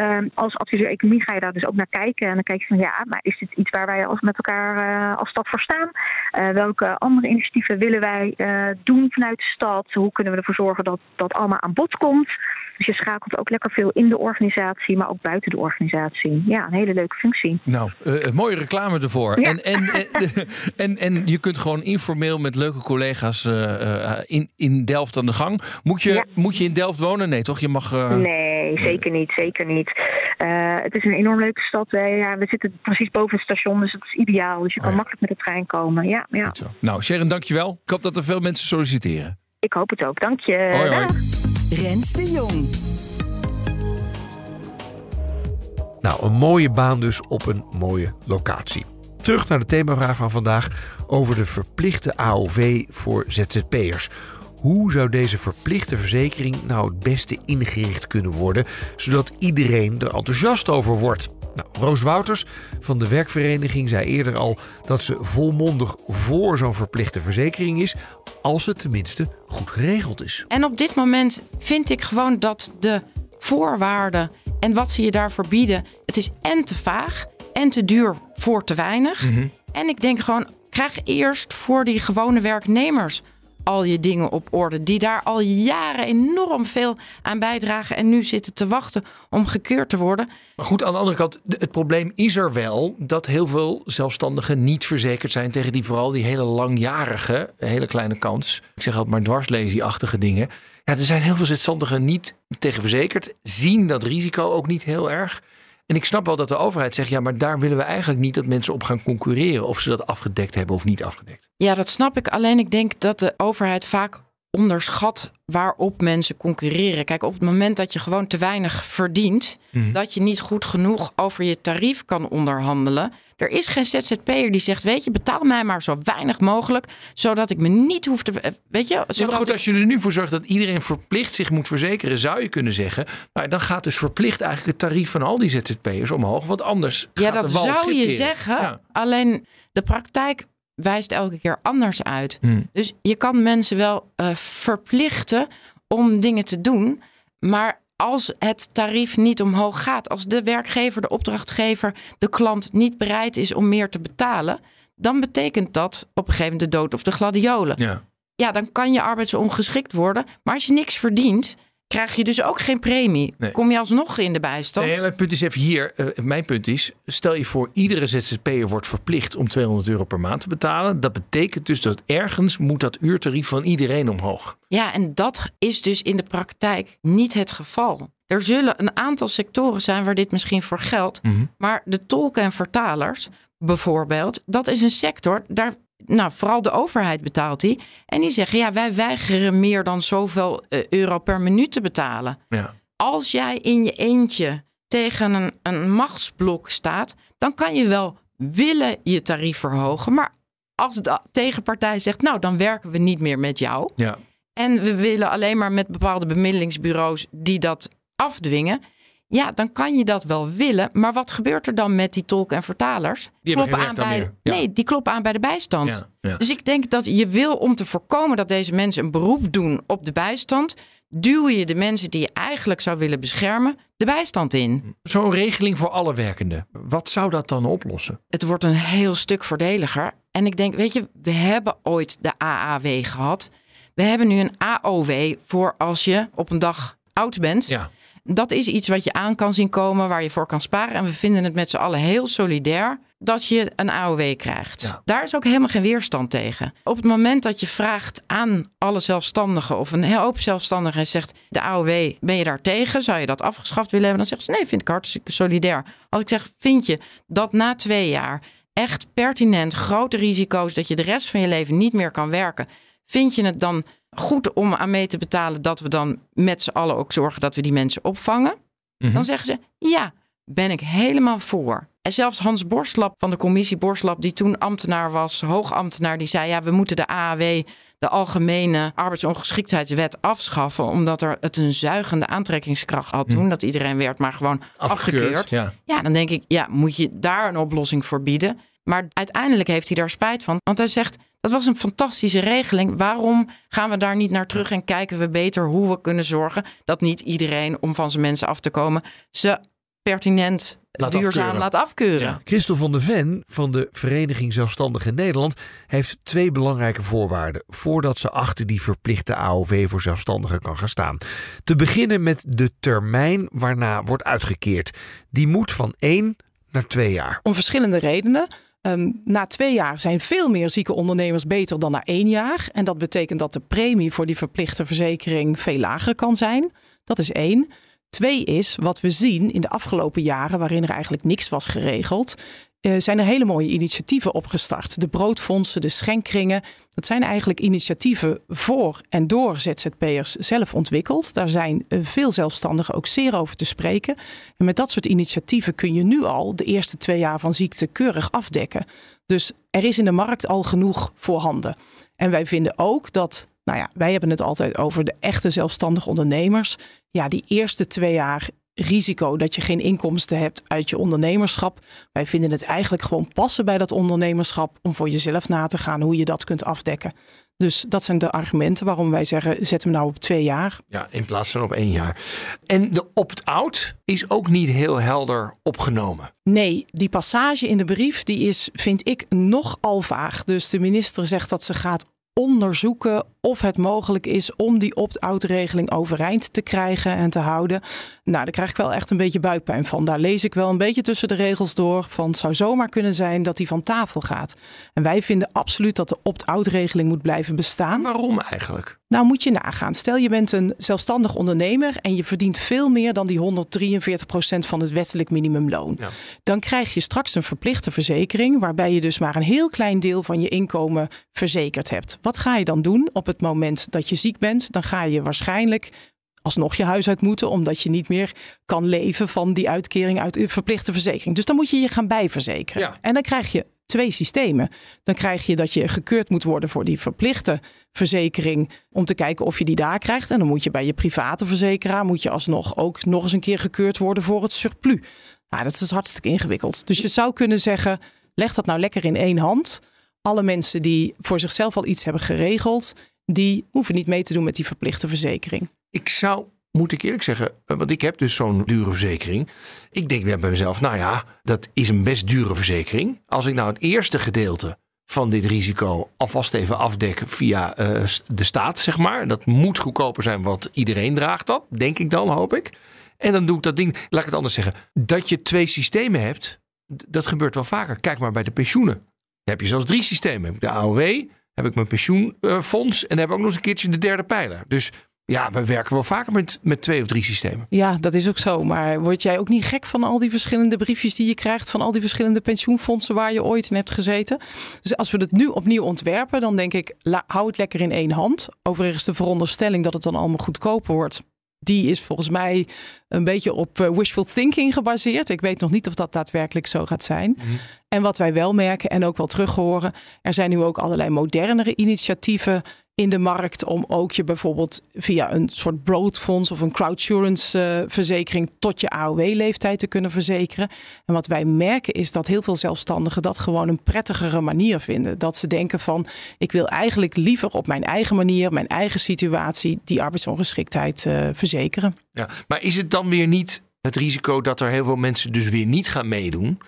Uh, als adviseur economie ga je daar dus ook naar kijken. En dan kijk je van ja, maar is dit iets waar wij als met elkaar als stad voor staan? welke andere initiatieven willen wij doen vanuit de stad? Hoe kunnen we ervoor zorgen dat dat allemaal aan bod komt? Dus je schakelt ook lekker veel in de organisatie, maar ook buiten de organisatie. Ja, een hele leuke functie. Nou, uh, mooie reclame ervoor. En, en, en, en, je kunt gewoon informeel met leuke collega's uh, in, in Delft aan de gang. Moet je, moet je in Delft wonen? Nee, toch? Je mag. Nee, zeker niet. Zeker niet. het is een enorm leuke stad. Ja, we zitten precies boven het station, dus het is ideaal. Dus je kan oh makkelijk met de trein komen. Ja, ja. Nou, Sharon, dankjewel. Ik hoop dat er veel mensen solliciteren. Ik hoop het ook. Dank je. Hoi, hoi. Rens de Jong. Nou, een mooie baan dus op een mooie locatie. Terug naar de themavraag van vandaag over de verplichte AOV voor ZZP'ers. Hoe zou deze verplichte verzekering nou het beste ingericht kunnen worden, zodat iedereen er enthousiast over wordt? Nou, Roos Wouters van de werkvereniging zei eerder al dat ze volmondig voor zo'n verplichte verzekering is, als het tenminste goed geregeld is. En op dit moment vind ik gewoon dat de voorwaarden en wat ze je daarvoor bieden, het is en te vaag en te duur voor te weinig. Mhm. En ik denk gewoon, krijg eerst voor die gewone werknemers al je dingen op orde. Die daar al jaren enorm veel aan bijdragen. En nu zitten te wachten om gekeurd te worden. Maar goed, aan de andere kant, het probleem is er wel dat heel veel zelfstandigen niet verzekerd zijn tegen die vooral die hele langjarige, hele kleine kans. Ik zeg altijd maar dwarslesie-achtige dingen. Ja, er zijn heel veel zelfstandigen niet tegen verzekerd, zien dat risico ook niet heel erg. En ik snap wel dat de overheid zegt, ja, maar daar willen we eigenlijk niet dat mensen op gaan concurreren. Of ze dat afgedekt hebben of niet afgedekt. Ja, dat snap ik. Alleen ik denk dat de overheid vaak onderschat waarop mensen concurreren. Kijk, op het moment dat je gewoon te weinig verdient, mhm. dat je niet goed genoeg over je tarief kan onderhandelen. Er is geen ZZP'er die zegt: Weet je, betaal mij maar zo weinig mogelijk, zodat ik me niet hoef te. Eh, weet je, zodat goed, als je er nu voor zorgt dat iedereen verplicht zich moet verzekeren, zou je kunnen zeggen: Nou, dan gaat dus verplicht eigenlijk het tarief van al die ZZP'ers omhoog. Want anders. Ja, gaat dat de zou je zeggen. Alleen de praktijk wijst elke keer anders uit. Hmm. Dus je kan mensen wel uh, verplichten om dingen te doen. Maar als het tarief niet omhoog gaat, als de werkgever, de opdrachtgever, de klant niet bereid is om meer te betalen, dan betekent dat op een gegeven moment de dood of de gladiolen. Ja. ja, dan kan je arbeidsongeschikt worden. Maar als je niks verdient, krijg je dus ook geen premie. Kom je alsnog in de bijstand? Nee, het punt is even hier. Uh, mijn punt is, stel je voor iedere ZZP'er wordt verplicht om 200 euro per maand te betalen. Dat betekent dus dat ergens moet dat uurtarief van iedereen omhoog. Ja, en dat is dus in de praktijk niet het geval. Er zullen een aantal sectoren zijn waar dit misschien voor geldt. Mhm. Maar de tolken en vertalers bijvoorbeeld, dat is een sector, daar nou, vooral de overheid betaalt die. En die zeggen, ja, wij weigeren meer dan zoveel uh, euro per minuut te betalen. Ja. Als jij in je eentje tegen een, een machtsblok staat, dan kan je wel willen je tarief verhogen. Maar als de tegenpartij zegt, nou, dan werken we niet meer met jou. Ja. En we willen alleen maar met bepaalde bemiddelingsbureaus die dat afdwingen. Ja, dan kan je dat wel willen. Maar wat gebeurt er dan met die tolken en vertalers? Die kloppen aan bij, Nee, die kloppen aan bij de bijstand. Dus ik denk dat je wil om te voorkomen dat deze mensen een beroep doen op de bijstand. Duw je de mensen die je eigenlijk zou willen beschermen de bijstand in. Zo'n regeling voor alle werkenden. Wat zou dat dan oplossen? Het wordt een heel stuk voordeliger. En ik denk, weet je, we hebben ooit de AAW gehad. We hebben nu een AOW voor als je op een dag oud bent. Ja dat is iets wat je aan kan zien komen, waar je voor kan sparen. En we vinden het met z'n allen heel solidair dat je een AOW krijgt. Daar is ook helemaal geen weerstand tegen. Op het moment dat je vraagt aan alle zelfstandigen of een hoop zelfstandigen en zegt de AOW, ben je daar tegen? Zou je dat afgeschaft willen hebben? Dan zeggen ze nee, vind ik hartstikke solidair. Als ik zeg, vind je dat na twee jaar echt pertinent grote risico's dat je de rest van je leven niet meer kan werken, vind je het dan goed om aan mee te betalen dat we dan met z'n allen ook zorgen dat we die mensen opvangen. Mhm. Dan zeggen ze ja, ben ik helemaal voor. En zelfs Hans Borslap van de commissie Borslap, die toen ambtenaar was, hoogambtenaar, die zei ja, we moeten de AAW, de Algemene Arbeidsongeschiktheidswet, afschaffen, omdat er het een zuigende aantrekkingskracht had toen, mhm. dat iedereen werd maar gewoon afgekeurd. ja. ja, dan denk ik, ja, moet je daar een oplossing voor bieden? Maar uiteindelijk heeft hij daar spijt van. Want hij zegt, dat was een fantastische regeling. Waarom gaan we daar niet naar terug en kijken we beter hoe we kunnen zorgen dat niet iedereen, om van zijn mensen af te komen, ze pertinent Laat duurzaam afkeuren. laat afkeuren. Christel van de Ven van de Vereniging Zelfstandigen Nederland heeft twee belangrijke voorwaarden voordat ze achter die verplichte AOV voor zelfstandigen kan gaan staan. Te beginnen met de termijn waarna wordt uitgekeerd. Die moet van één naar twee jaar. Om verschillende redenen. Ehm, na twee jaar zijn veel meer zieke ondernemers beter dan na één jaar. En dat betekent dat de premie voor die verplichte verzekering veel lager kan zijn. Dat is één. Twee is wat we zien in de afgelopen jaren, waarin er eigenlijk niks was geregeld. Eh, zijn er hele mooie initiatieven opgestart. De broodfondsen, de schenkringen. Dat zijn eigenlijk initiatieven voor en door ZZP'ers zelf ontwikkeld. Daar zijn eh, veel zelfstandigen ook zeer over te spreken. En met dat soort initiatieven kun je nu al de eerste twee jaar van ziekte keurig afdekken. Dus er is in de markt al genoeg voorhanden. En wij vinden ook dat, nou ja, wij hebben het altijd over de echte zelfstandige ondernemers. Ja, die eerste twee jaar risico dat je geen inkomsten hebt uit je ondernemerschap. Wij vinden het eigenlijk gewoon passen bij dat ondernemerschap om voor jezelf na te gaan hoe je dat kunt afdekken. Dus dat zijn de argumenten waarom wij zeggen: zet hem nou op twee jaar. Ja, in plaats van op één jaar. En de opt-out is ook niet heel helder opgenomen. Nee, die passage in de brief die is, vind ik, nogal vaag. Dus de minister zegt dat ze gaat onderzoeken of het mogelijk is om die opt-out regeling overeind te krijgen en te houden. Nou, daar krijg ik wel echt een beetje buikpijn van. Daar lees ik wel een beetje tussen de regels door van het zou zomaar kunnen zijn dat die van tafel gaat. En wij vinden absoluut dat de opt-out regeling moet blijven bestaan. Waarom eigenlijk? Nou moet je nagaan. Stel je bent een zelfstandig ondernemer en je verdient veel meer dan die 143% van het wettelijk minimumloon. Ja. Dan krijg je straks een verplichte verzekering waarbij je dus maar een heel klein deel van je inkomen verzekerd hebt. Wat ga je dan doen op het moment dat je ziek bent? Dan ga je waarschijnlijk alsnog je huis uit moeten, omdat je niet meer kan leven van die uitkering uit verplichte verzekering. Dus dan moet je je gaan bijverzekeren. Ja. En dan krijg je twee systemen. Dan krijg je dat je gekeurd moet worden voor die verplichte verzekering om te kijken of je die daar krijgt. En dan moet je bij je private verzekeraar moet je alsnog ook nog eens een keer gekeurd worden voor het surplus. Nou, dat is hartstikke ingewikkeld. Dus je zou kunnen zeggen, leg dat nou lekker in één hand. Alle mensen die voor zichzelf al iets hebben geregeld, die hoeven niet mee te doen met die verplichte verzekering. Ik zou, moet ik eerlijk zeggen, eh, want ik heb dus zo'n dure verzekering. Ik denk bij mezelf, nou ja, dat is een best dure verzekering. Als ik nou het eerste gedeelte van dit risico alvast even afdek via eh, de staat, zeg maar. Dat moet goedkoper zijn, want iedereen draagt dat, denk ik dan, hoop ik. En dan doe ik dat ding, laat ik het anders zeggen. Dat je twee systemen hebt, dat gebeurt wel vaker. Kijk maar bij de pensioenen. Dan heb je zelfs drie systemen. De AOW, heb ik mijn pensioenfonds en heb ik ook nog eens een keertje de derde pijler. Dus ja, we werken wel vaker met, met twee of drie systemen. Ja, dat is ook zo. Maar word jij ook niet gek van al die verschillende briefjes die je krijgt van al die verschillende pensioenfondsen waar je ooit in hebt gezeten? Dus als we het nu opnieuw ontwerpen, dan denk ik, la, hou het lekker in één hand. Overigens de veronderstelling dat het dan allemaal goedkoper wordt. Die is volgens mij een beetje op eh, wishful thinking gebaseerd. Ik weet nog niet of dat daadwerkelijk zo gaat zijn. En wat wij wel merken en ook wel terug horen, er zijn nu ook allerlei modernere initiatieven in de markt om ook je bijvoorbeeld via een soort broadfonds of een crowdsurance eh, verzekering tot je AOW-leeftijd te kunnen verzekeren. En wat wij merken is dat heel veel zelfstandigen dat gewoon een prettigere manier vinden. Dat ze denken van ik wil eigenlijk liever op mijn eigen manier, mijn eigen situatie, die arbeidsongeschiktheid eh, verzekeren. Ja, maar is het dan weer niet het risico dat er heel veel mensen dus weer niet gaan meedoen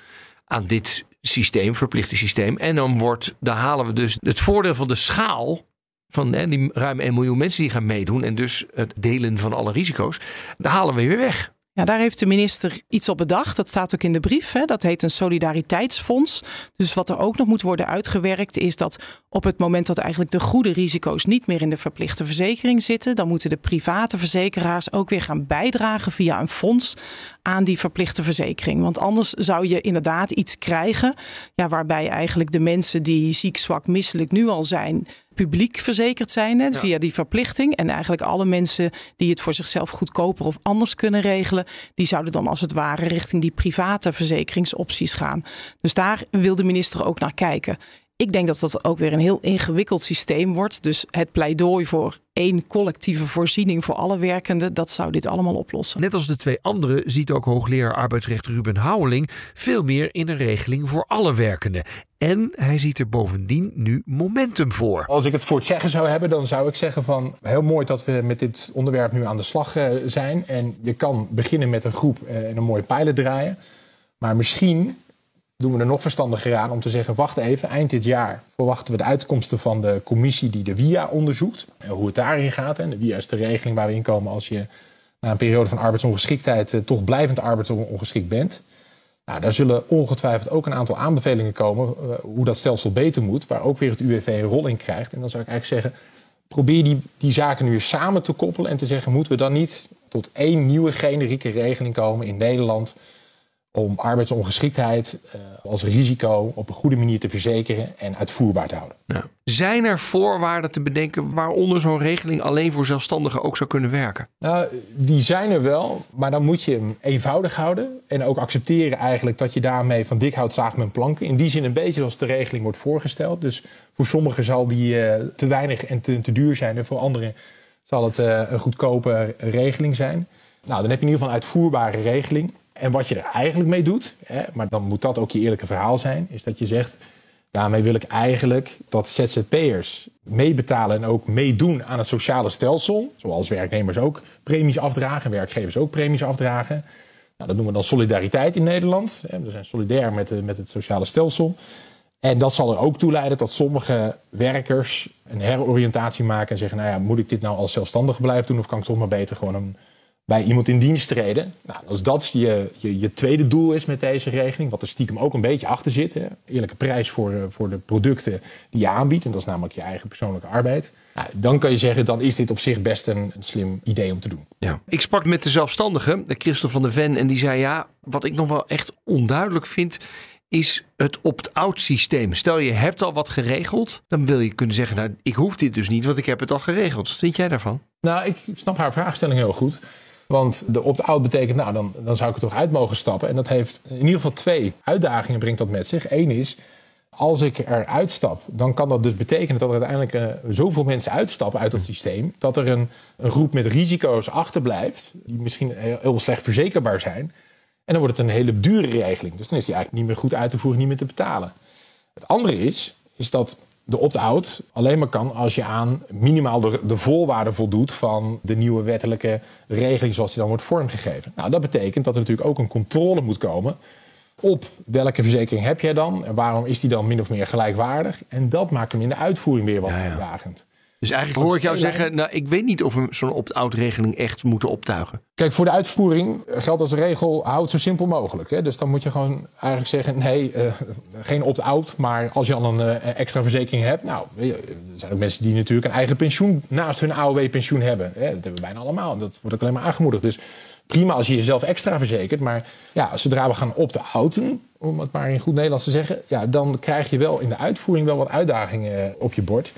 aan dit systeem, verplichte systeem? En dan wordt, dan halen we dus het voordeel van de schaal van die ruim 1 miljoen mensen die gaan meedoen en dus het delen van alle risico's, daar halen we weer weg. Ja, daar heeft de minister iets op bedacht. Dat staat ook in de brief. Hè. Dat heet een solidariteitsfonds. Dus wat er ook nog moet worden uitgewerkt is dat op het moment dat eigenlijk de goede risico's niet meer in de verplichte verzekering zitten, dan moeten de private verzekeraars ook weer gaan bijdragen via een fonds aan die verplichte verzekering. Want anders zou je inderdaad iets krijgen ja, waarbij eigenlijk de mensen die ziek, zwak, misselijk nu al zijn, publiek verzekerd zijn hè, via die verplichting. En eigenlijk alle mensen die het voor zichzelf goedkoper of anders kunnen regelen, die zouden dan als het ware richting die private verzekeringsopties gaan. Dus daar wil de minister ook naar kijken. Ik denk dat dat ook weer een heel ingewikkeld systeem wordt. Dus het pleidooi voor één collectieve voorziening voor alle werkenden, dat zou dit allemaal oplossen. Net als de twee anderen ziet ook hoogleraar arbeidsrecht Ruben Houweling veel meer in een regeling voor alle werkenden. En hij ziet er bovendien nu momentum voor. Als ik het voor het zeggen zou hebben, dan zou ik zeggen van heel mooi dat we met dit onderwerp nu aan de slag eh, zijn. En je kan beginnen met een groep eh, en een mooie pilot draaien. Maar misschien doen we er nog verstandiger aan om te zeggen: wacht even, eind dit jaar verwachten we de uitkomsten van de commissie die de WIA onderzoekt. En hoe het daarin gaat. En de WIA is de regeling waar we in komen als je na een periode van arbeidsongeschiktheid eh, toch blijvend arbeidsongeschikt bent. Nou, daar zullen ongetwijfeld ook een aantal aanbevelingen komen uh, hoe dat stelsel beter moet, waar ook weer het UWV een rol in krijgt. En dan zou ik eigenlijk zeggen, probeer die, die zaken nu samen te koppelen en te zeggen, moeten we dan niet tot één nieuwe generieke regeling komen in Nederland om arbeidsongeschiktheid uh, als risico op een goede manier te verzekeren en uitvoerbaar te houden. Nou, zijn er voorwaarden te bedenken waaronder zo'n regeling alleen voor zelfstandigen ook zou kunnen werken? Nou, die zijn er wel, maar dan moet je hem eenvoudig houden en ook accepteren eigenlijk dat je daarmee van dik hout zaagt met planken. In die zin een beetje zoals de regeling wordt voorgesteld. Dus voor sommigen zal die uh, te weinig en te, te, duur zijn en voor anderen zal het uh, een goedkope regeling zijn. Nou, dan heb je in ieder geval een uitvoerbare regeling. En wat je er eigenlijk mee doet, hè, maar dan moet dat ook je eerlijke verhaal zijn, is dat je zegt: daarmee wil ik eigenlijk dat ZZP'ers meebetalen en ook meedoen aan het sociale stelsel. Zoals werknemers ook premies afdragen, werkgevers ook premies afdragen. Nou, dat noemen we dan solidariteit in Nederland. We zijn solidair met, met het sociale stelsel. En dat zal er ook toe leiden dat sommige werkers een heroriëntatie maken en zeggen: Nou ja, moet ik dit nou als zelfstandige blijven doen of kan ik toch maar beter gewoon een bij iemand in dienst treden. Nou, als dat je, je, je, tweede doel is met deze regeling, wat er stiekem ook een beetje achter zit, hè, eerlijke prijs voor, eh, voor de producten die je aanbiedt, en dat is namelijk je eigen persoonlijke arbeid, nou, dan kan je zeggen, dan is dit op zich best een, een slim idee om te doen. Ja. Ik sprak met de zelfstandige, de Christel van der Ven, en die zei ja, wat ik nog wel echt onduidelijk vind, is het opt-out systeem. Stel je hebt al wat geregeld, dan wil je kunnen zeggen, nou, ik hoef dit dus niet, want ik heb het al geregeld. Wat vind jij daarvan? Nou, ik snap haar vraagstelling heel goed. Want de opt-out betekent, nou, dan, dan zou ik er toch uit mogen stappen. En dat heeft in ieder geval twee uitdagingen brengt dat met zich. Eén is, als ik eruit stap, dan kan dat dus betekenen dat er uiteindelijk uh, zoveel mensen uitstappen uit het systeem. Dat er een, een groep met risico's achterblijft, die misschien heel, heel, slecht verzekerbaar zijn. En dan wordt het een hele dure regeling. Dus dan is die eigenlijk niet meer goed uit te voeren, niet meer te betalen. Het andere is, is dat de opt-out alleen maar kan als je aan minimaal de, de, voorwaarden voldoet van de nieuwe wettelijke regeling zoals die dan wordt vormgegeven. Nou, dat betekent dat er natuurlijk ook een controle moet komen op welke verzekering heb jij dan en waarom is die dan min of meer gelijkwaardig. En dat maakt hem in de uitvoering weer wat uitdagend. Ja, ja. Dus eigenlijk hoor ik jou zeggen, nou, ik weet niet of we zo'n opt-out regeling echt moeten optuigen. Kijk, voor de uitvoering geldt als regel, houd het zo simpel mogelijk. Hè? Dus dan moet je gewoon eigenlijk zeggen, nee, uh, geen opt-out. Maar als je al een uh, extra verzekering hebt, nou, er zijn ook mensen die natuurlijk een eigen pensioen naast hun AOW-pensioen hebben. Hè? Dat hebben we bijna allemaal. Dat wordt ook alleen maar aangemoedigd. Dus prima als je jezelf extra verzekert. Maar ja, zodra we gaan opt-outen, om het maar in goed Nederlands te zeggen, ja, dan krijg je wel in de uitvoering wel wat uitdagingen op je bord.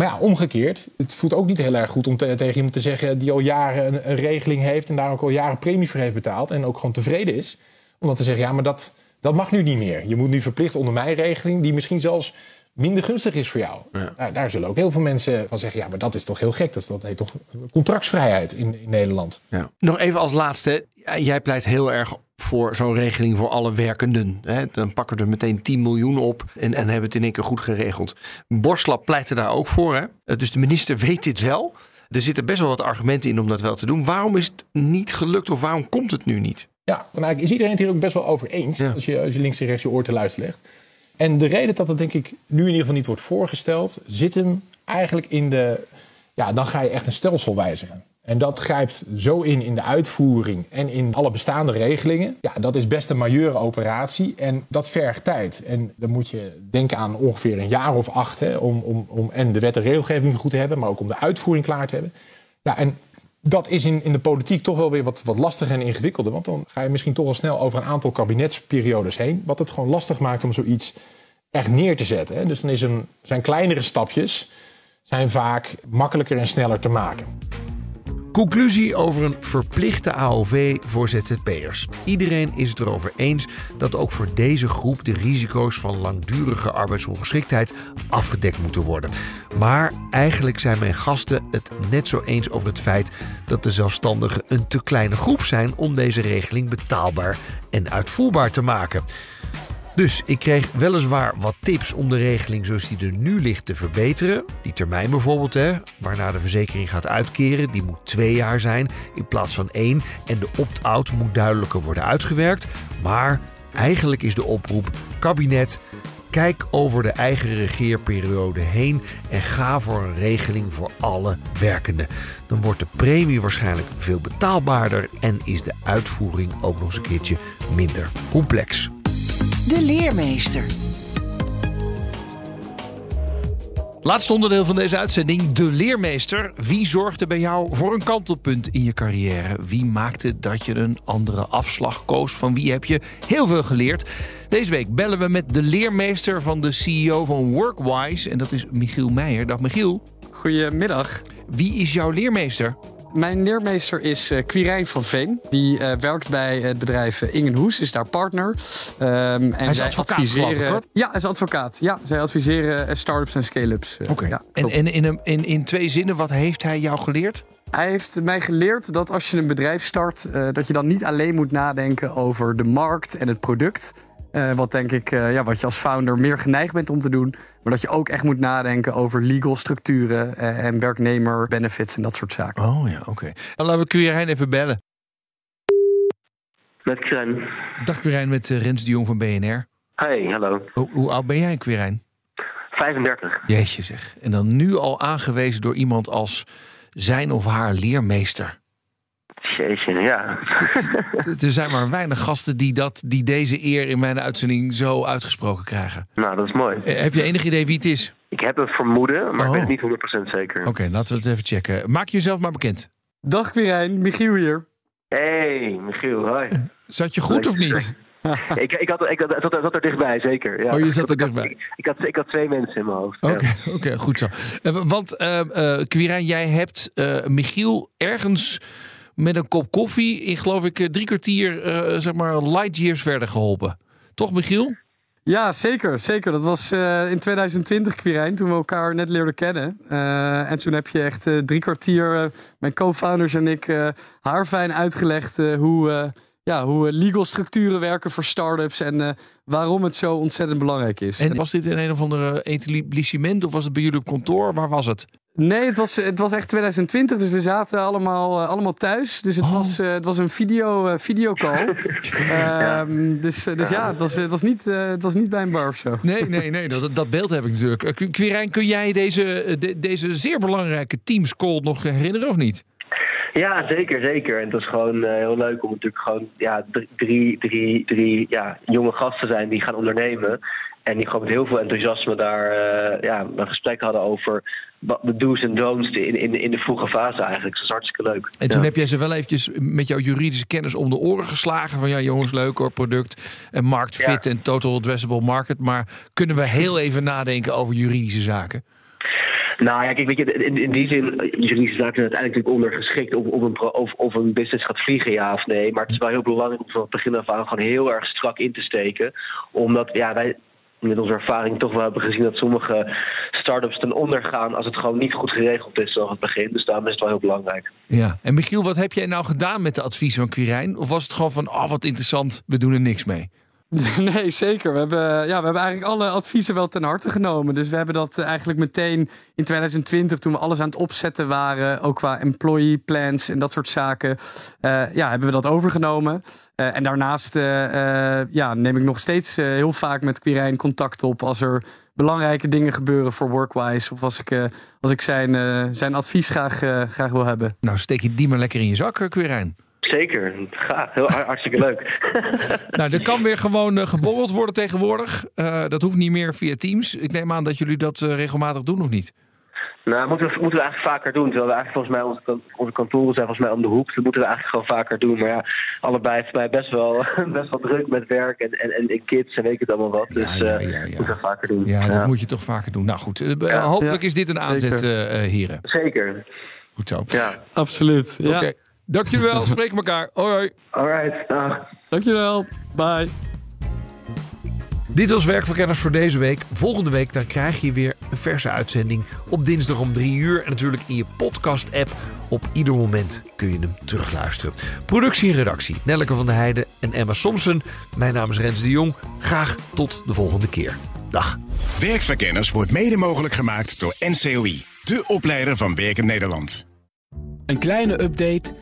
Maar ja, omgekeerd, het voelt ook niet heel erg goed om te, tegen iemand te zeggen die al jaren een, een, regeling heeft en daar ook al jaren premie voor heeft betaald en ook gewoon tevreden is. Om dan te zeggen, ja, maar dat, dat mag nu niet meer. Je moet nu verplicht onder mijn regeling, die misschien zelfs minder gunstig is voor jou. Ja. Nou, daar zullen ook heel veel mensen van zeggen, ja, maar dat is toch heel gek. Dat, is, dat heet toch contractsvrijheid in, in Nederland. Ja. Nog even als laatste, jij pleit heel erg voor zo'n regeling voor alle werkenden. Hè? Dan pakken we er meteen 10 miljoen op en, en hebben het in één keer goed geregeld. Borslap pleitte daar ook voor. Hè? Eh, dus de minister weet dit wel. Er zitten best wel wat argumenten in om dat wel te doen. Waarom is het niet gelukt of waarom komt het nu niet? Ja, dan eigenlijk is iedereen het hier ook best wel over eens. Ja. Als, je, als je links en rechts je oor te luisteren legt. En de reden dat het denk ik nu in ieder geval niet wordt voorgesteld... zit hem eigenlijk in de... Ja, dan ga je echt een stelsel wijzigen. En dat grijpt zo in in de uitvoering en in alle bestaande regelingen. Ja, dat is best een majeure operatie en dat vergt tijd. En dan moet je denken aan ongeveer een jaar of acht hè, om, om, om en de wet en regelgeving goed te hebben, maar ook om de uitvoering klaar te hebben. Ja, en dat is in, in de politiek toch wel weer wat, wat lastiger en ingewikkelder. Want dan ga je misschien toch al snel over een aantal kabinetsperiodes heen. Wat het gewoon lastig maakt om zoiets echt neer te zetten. Hè. Dus dan is een, zijn kleinere stapjes zijn vaak makkelijker en sneller te maken. Conclusie over een verplichte AOV voor ZZP'ers. Iedereen is het erover eens dat ook voor deze groep de risico's van langdurige arbeidsongeschiktheid afgedekt moeten worden. Maar eigenlijk zijn mijn gasten het net zo eens over het feit dat de zelfstandigen een te kleine groep zijn om deze regeling betaalbaar en uitvoerbaar te maken. Dus ik kreeg weliswaar wat tips om de regeling zoals die er nu ligt te verbeteren. Die termijn bijvoorbeeld, hè, waarna de verzekering gaat uitkeren, die moet twee jaar zijn in plaats van één. En de opt-out moet duidelijker worden uitgewerkt. Maar eigenlijk is de oproep: kabinet, kijk over de eigen regeerperiode heen en ga voor een regeling voor alle werkenden. Dan wordt de premie waarschijnlijk veel betaalbaarder en is de uitvoering ook nog eens een keertje minder complex. De leermeester. Laatste onderdeel van deze uitzending, de leermeester. Wie zorgde bij jou voor een kantelpunt in je carrière? Wie maakte dat je een andere afslag koos? Van wie heb je heel veel geleerd? Deze week bellen we met de leermeester van de CEO van Workwise. En dat is Michiel Meijer. Dag Michiel. Goedemiddag. Wie is jouw leermeester? Mijn leermeester is uh, Quirijn van Veen. Die uh, werkt bij het bedrijf Ingenhoes, is daar partner. Um, en hij is advocaat, adviseren... Ik, ja, hij is advocaat. Ja, zij adviseren start-ups en scale-ups. Oké. Ja, en en in, een, in, in twee zinnen, wat heeft hij jou geleerd? Hij heeft mij geleerd dat als je een bedrijf start, dat je dan niet alleen moet nadenken over de markt en het product. Uh, wat denk ik, uh, ja, wat je als founder meer geneigd bent om te doen. Maar dat je ook echt moet nadenken over legal structuren uh, en werknemer benefits en dat soort zaken. Oh ja, oké. Okay. Dan laten we Quirijn even bellen. Met Quirijn. Dag Quirijn, met Rens de Jong van BNR. Hey, hallo. Hoe, hoe oud ben jij, Quirijn? 35. Jeetje zeg. En dan nu al aangewezen door iemand als zijn of haar leermeester. Jeetje, ja. er zijn maar weinig gasten die, dat, die deze eer in mijn uitzending zo uitgesproken krijgen. Nou, dat is mooi. Heb je enig idee wie het is? Ik heb een vermoeden, maar oh. ik weet het niet 100% zeker. Oké, okay, laten we het even checken. Maak jezelf maar bekend. Dag Quirijn, Michiel hier. Hey, Michiel, hoi. Zat je goed of niet? ik, ik, had, ik had, zat, zat er dichtbij, zeker. Ja. Oh, je zat er dichtbij. Ik, ik, had, ik had twee mensen in mijn hoofd. Oké, okay, ja. okay, goed zo. Uh, want, uh, uh, Quirijn, jij hebt Michiel ergens met een kop koffie in, geloof ik, drie kwartier, uh, zeg maar, light years verder geholpen. Toch, Michiel? Ja, zeker. zeker. Dat was uh, in 2020, Quirijn, toen we elkaar net leerden kennen. Uh, en toen heb je echt drie kwartier, mijn co-founders en ik, haarfijn uitgelegd hoe, ja, hoe legal structuren werken voor start-ups en waarom het zo ontzettend belangrijk is. En was dit in een of andere etablissement of was het bij jullie op kantoor? Waar was het? Nee, het was, het was echt 2020, dus we zaten allemaal, uh, allemaal thuis. Dus het, Oh. was, uh, het was een video, uh, videocall. Ja. um, dus, dus ja, het was, het, was niet, het was niet bij een bar of zo. Nee, nee, nee, dat, dat beeld heb ik natuurlijk. Quirijn, kun jij deze, de, deze zeer belangrijke Teams call nog herinneren of niet? Ja, zeker, zeker. En het was gewoon uh, heel leuk om natuurlijk gewoon ja, drie, drie, drie ja, jonge gasten te zijn die gaan ondernemen. En die gewoon met heel veel enthousiasme daar uh, ja, een gesprek hadden over de do's en don'ts in, in, in de vroege fase eigenlijk. Dat is hartstikke leuk. En toen ja. heb jij ze wel eventjes met jouw juridische kennis om de oren geslagen. Van ja jongens, leuk hoor, product en marktfit ja. en total addressable market. Maar kunnen we heel even nadenken over juridische zaken? Nou ja, kijk, weet je, in, in die zin, juridische zaken zijn uiteindelijk natuurlijk ondergeschikt of, of, een, of, of een business gaat vliegen, ja of nee. Maar het is wel heel belangrijk om van het begin af aan gewoon heel erg strak in te steken. Omdat, ja, wij met onze ervaring toch wel hebben gezien dat sommige start-ups ten onder gaan als het gewoon niet goed geregeld is vanaf het begin. Dus daarom is het wel heel belangrijk. Ja, en Michiel, wat heb jij nou gedaan met de adviezen van Quirijn? Of was het gewoon van, oh wat interessant, we doen er niks mee? Nee, zeker. We hebben, ja, we hebben eigenlijk alle adviezen wel ten harte genomen. Dus we hebben dat eigenlijk meteen in 2020, toen we alles aan het opzetten waren, ook qua employee plans en dat soort zaken, uh, ja, hebben we dat overgenomen. Uh, en daarnaast ja, neem ik nog steeds heel vaak met Quirijn contact op als er belangrijke dingen gebeuren voor Workwise. Of als ik, als ik zijn, zijn advies graag, graag wil hebben. Nou, steek je die maar lekker in je zak, Quirijn. Zeker, graag. Heel hartstikke leuk. nou, er kan weer gewoon uh, geborreld worden tegenwoordig. Uh, dat hoeft niet meer via Teams. Ik neem aan dat jullie dat uh, regelmatig doen, of niet? Nou, moeten we, moeten we eigenlijk vaker doen. Terwijl we eigenlijk volgens mij, onze, onze kantoren zijn volgens mij om de hoek. Dat moeten we eigenlijk gewoon vaker doen. Maar ja, allebei voor mij best wel, best wel druk met werk en, en, en kids en weet ik het allemaal wat. Dus ja, ja, ja, moeten we vaker doen. Ja, dat moet je toch vaker doen. Nou goed, hopelijk is dit een aanzet, heren. Zeker. Goed zo. Ja. Absoluut. Ja. Oké. Dank jullie wel. Spreken elkaar. Hoi hoi. Alright, dag. Dankjewel. Bye. Dit was Werkverkenners voor deze week. Volgende week dan krijg je weer een verse uitzending op dinsdag om 3 uur. En natuurlijk in je podcast-app. Op ieder moment kun je hem terugluisteren. Productie en redactie Nelleke van der Heijden en Emma Somsen. Mijn naam is Rens de Jong. Graag tot de volgende keer. Dag. Werkverkenners wordt mede mogelijk gemaakt door NCOI, de opleider van Werken Nederland. Een kleine update